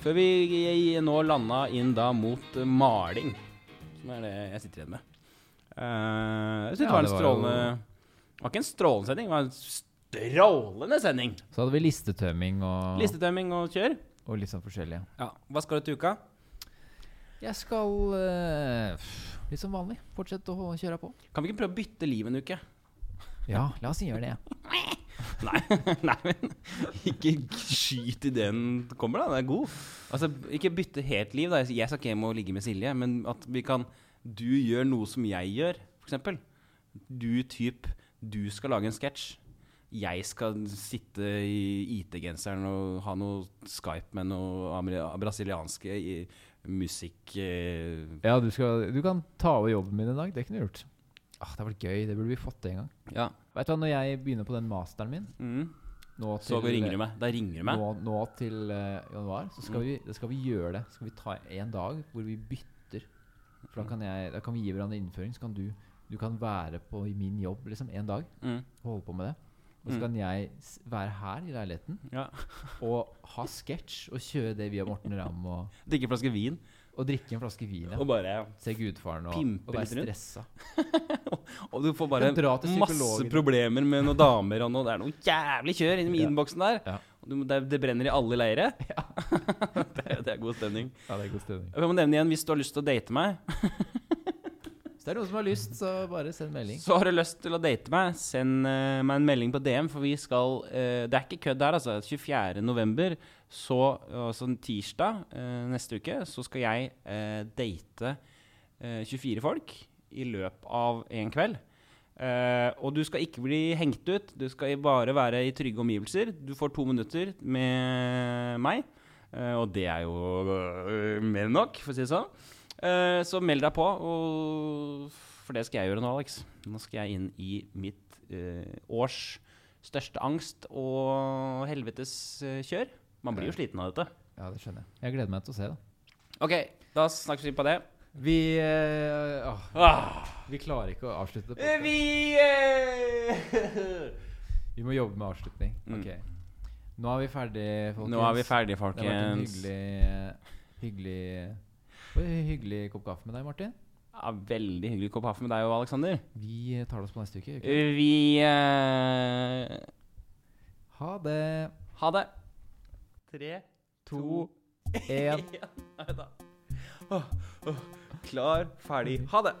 Før vi nå landa inn da mot eh, maling, som er det jeg sitter igjen med. Uh, jeg synes Ja, det var en strålende Det var ikke en strålende sending, det var en strålende sending. Så hadde vi listetømming og, Listetømming og kjør. og litt sånn forskjellig. Ja. Hva skal du til uka? Jeg skal eh, litt som vanlig fortsette å kjøre på. Kan vi ikke prøve å bytte liv en uke? Ja, la oss gjøre det. Nei, nei, men ikke skyt i den kommer, da. Den er god. Altså, ikke bytte helt liv. da Jeg skal ikke hjem og ligge med Silje, men at vi kan Du gjør noe som jeg gjør, f.eks. Du typ Du skal lage en sketsj. Jeg skal sitte i IT-genseren og ha noe Skype med noe brasilianske i musikk eh, Ja, du, skal, du kan ta over jobben min i dag. Det kunne du gjort. Ah, det hadde vært gøy. Det burde vi fått til en gang. Ja. Vet du hva, Når jeg begynner på den masteren min Mm. nå Så ringer du meg. Da ringer du meg. Nå, nå til uh, januar, så skal, vi, da skal vi gjøre det. Skal vi ta en dag hvor vi bytter. For da kan, jeg, da kan vi gi hverandre innføring. Så kan du, du kan være på i min jobb liksom en dag Mm. holde på med det. Og så Mm. kan jeg være her i leiligheten Ja. og ha sketsj og kjøre det via Morten Ramm og, Drikke en flaske vin og drikke en flaske vin. Ja. og bare Se Gudfaren og, og være stressa. Og du får bare masse problemer med noen damer og noe. Det er noe jævlig kjør inni Ja. innboksen der. Ja. Det, det brenner i alle leire. det, det er god stemning. Ja, det er god stemning. Jeg må nevne igjen, hvis du har lyst til å date meg, Hvis det er noen som har lyst, så bare send melding. så har du lyst til å date meg, send uh, meg en melding på DM, for vi skal uh, Det er ikke kødd her, altså. 24. november, så altså tirsdag uh, neste uke, så skal jeg date eh, 24 folk i løpet av en kveld. Og du skal ikke bli hengt ut, du skal bare være i trygge omgivelser. Du får to minutter med meg, og det er jo mer enn nok, for å si det sånn. Eh, så meld deg på, og for det skal jeg gjøre nå, Alex. Nå skal jeg inn i mitt eh, års største angst og helvetes eh, kjør. Man blir jo sliten av dette. Ja, det skjønner jeg. Jeg gleder meg til å se det. Ok, da snakkes vi på det. Vi eh, åh, Ah, Vi klarer ikke å avslutte. det. vi eh, Vi må jobbe med avslutning. Mm. Ok. Nå er vi ferdig, folkens. Nå er vi ferdige, Det har vært en hyggelig Hyggelig Hyggelig kopp kaffe med deg, Martin. Ja, veldig hyggelig kopp kaffe med deg og Aleksander. Vi tar oss på neste uke. ok? Vi uh... Ha det. Ha det. Tre, to, én. Klar, ferdig, ha det.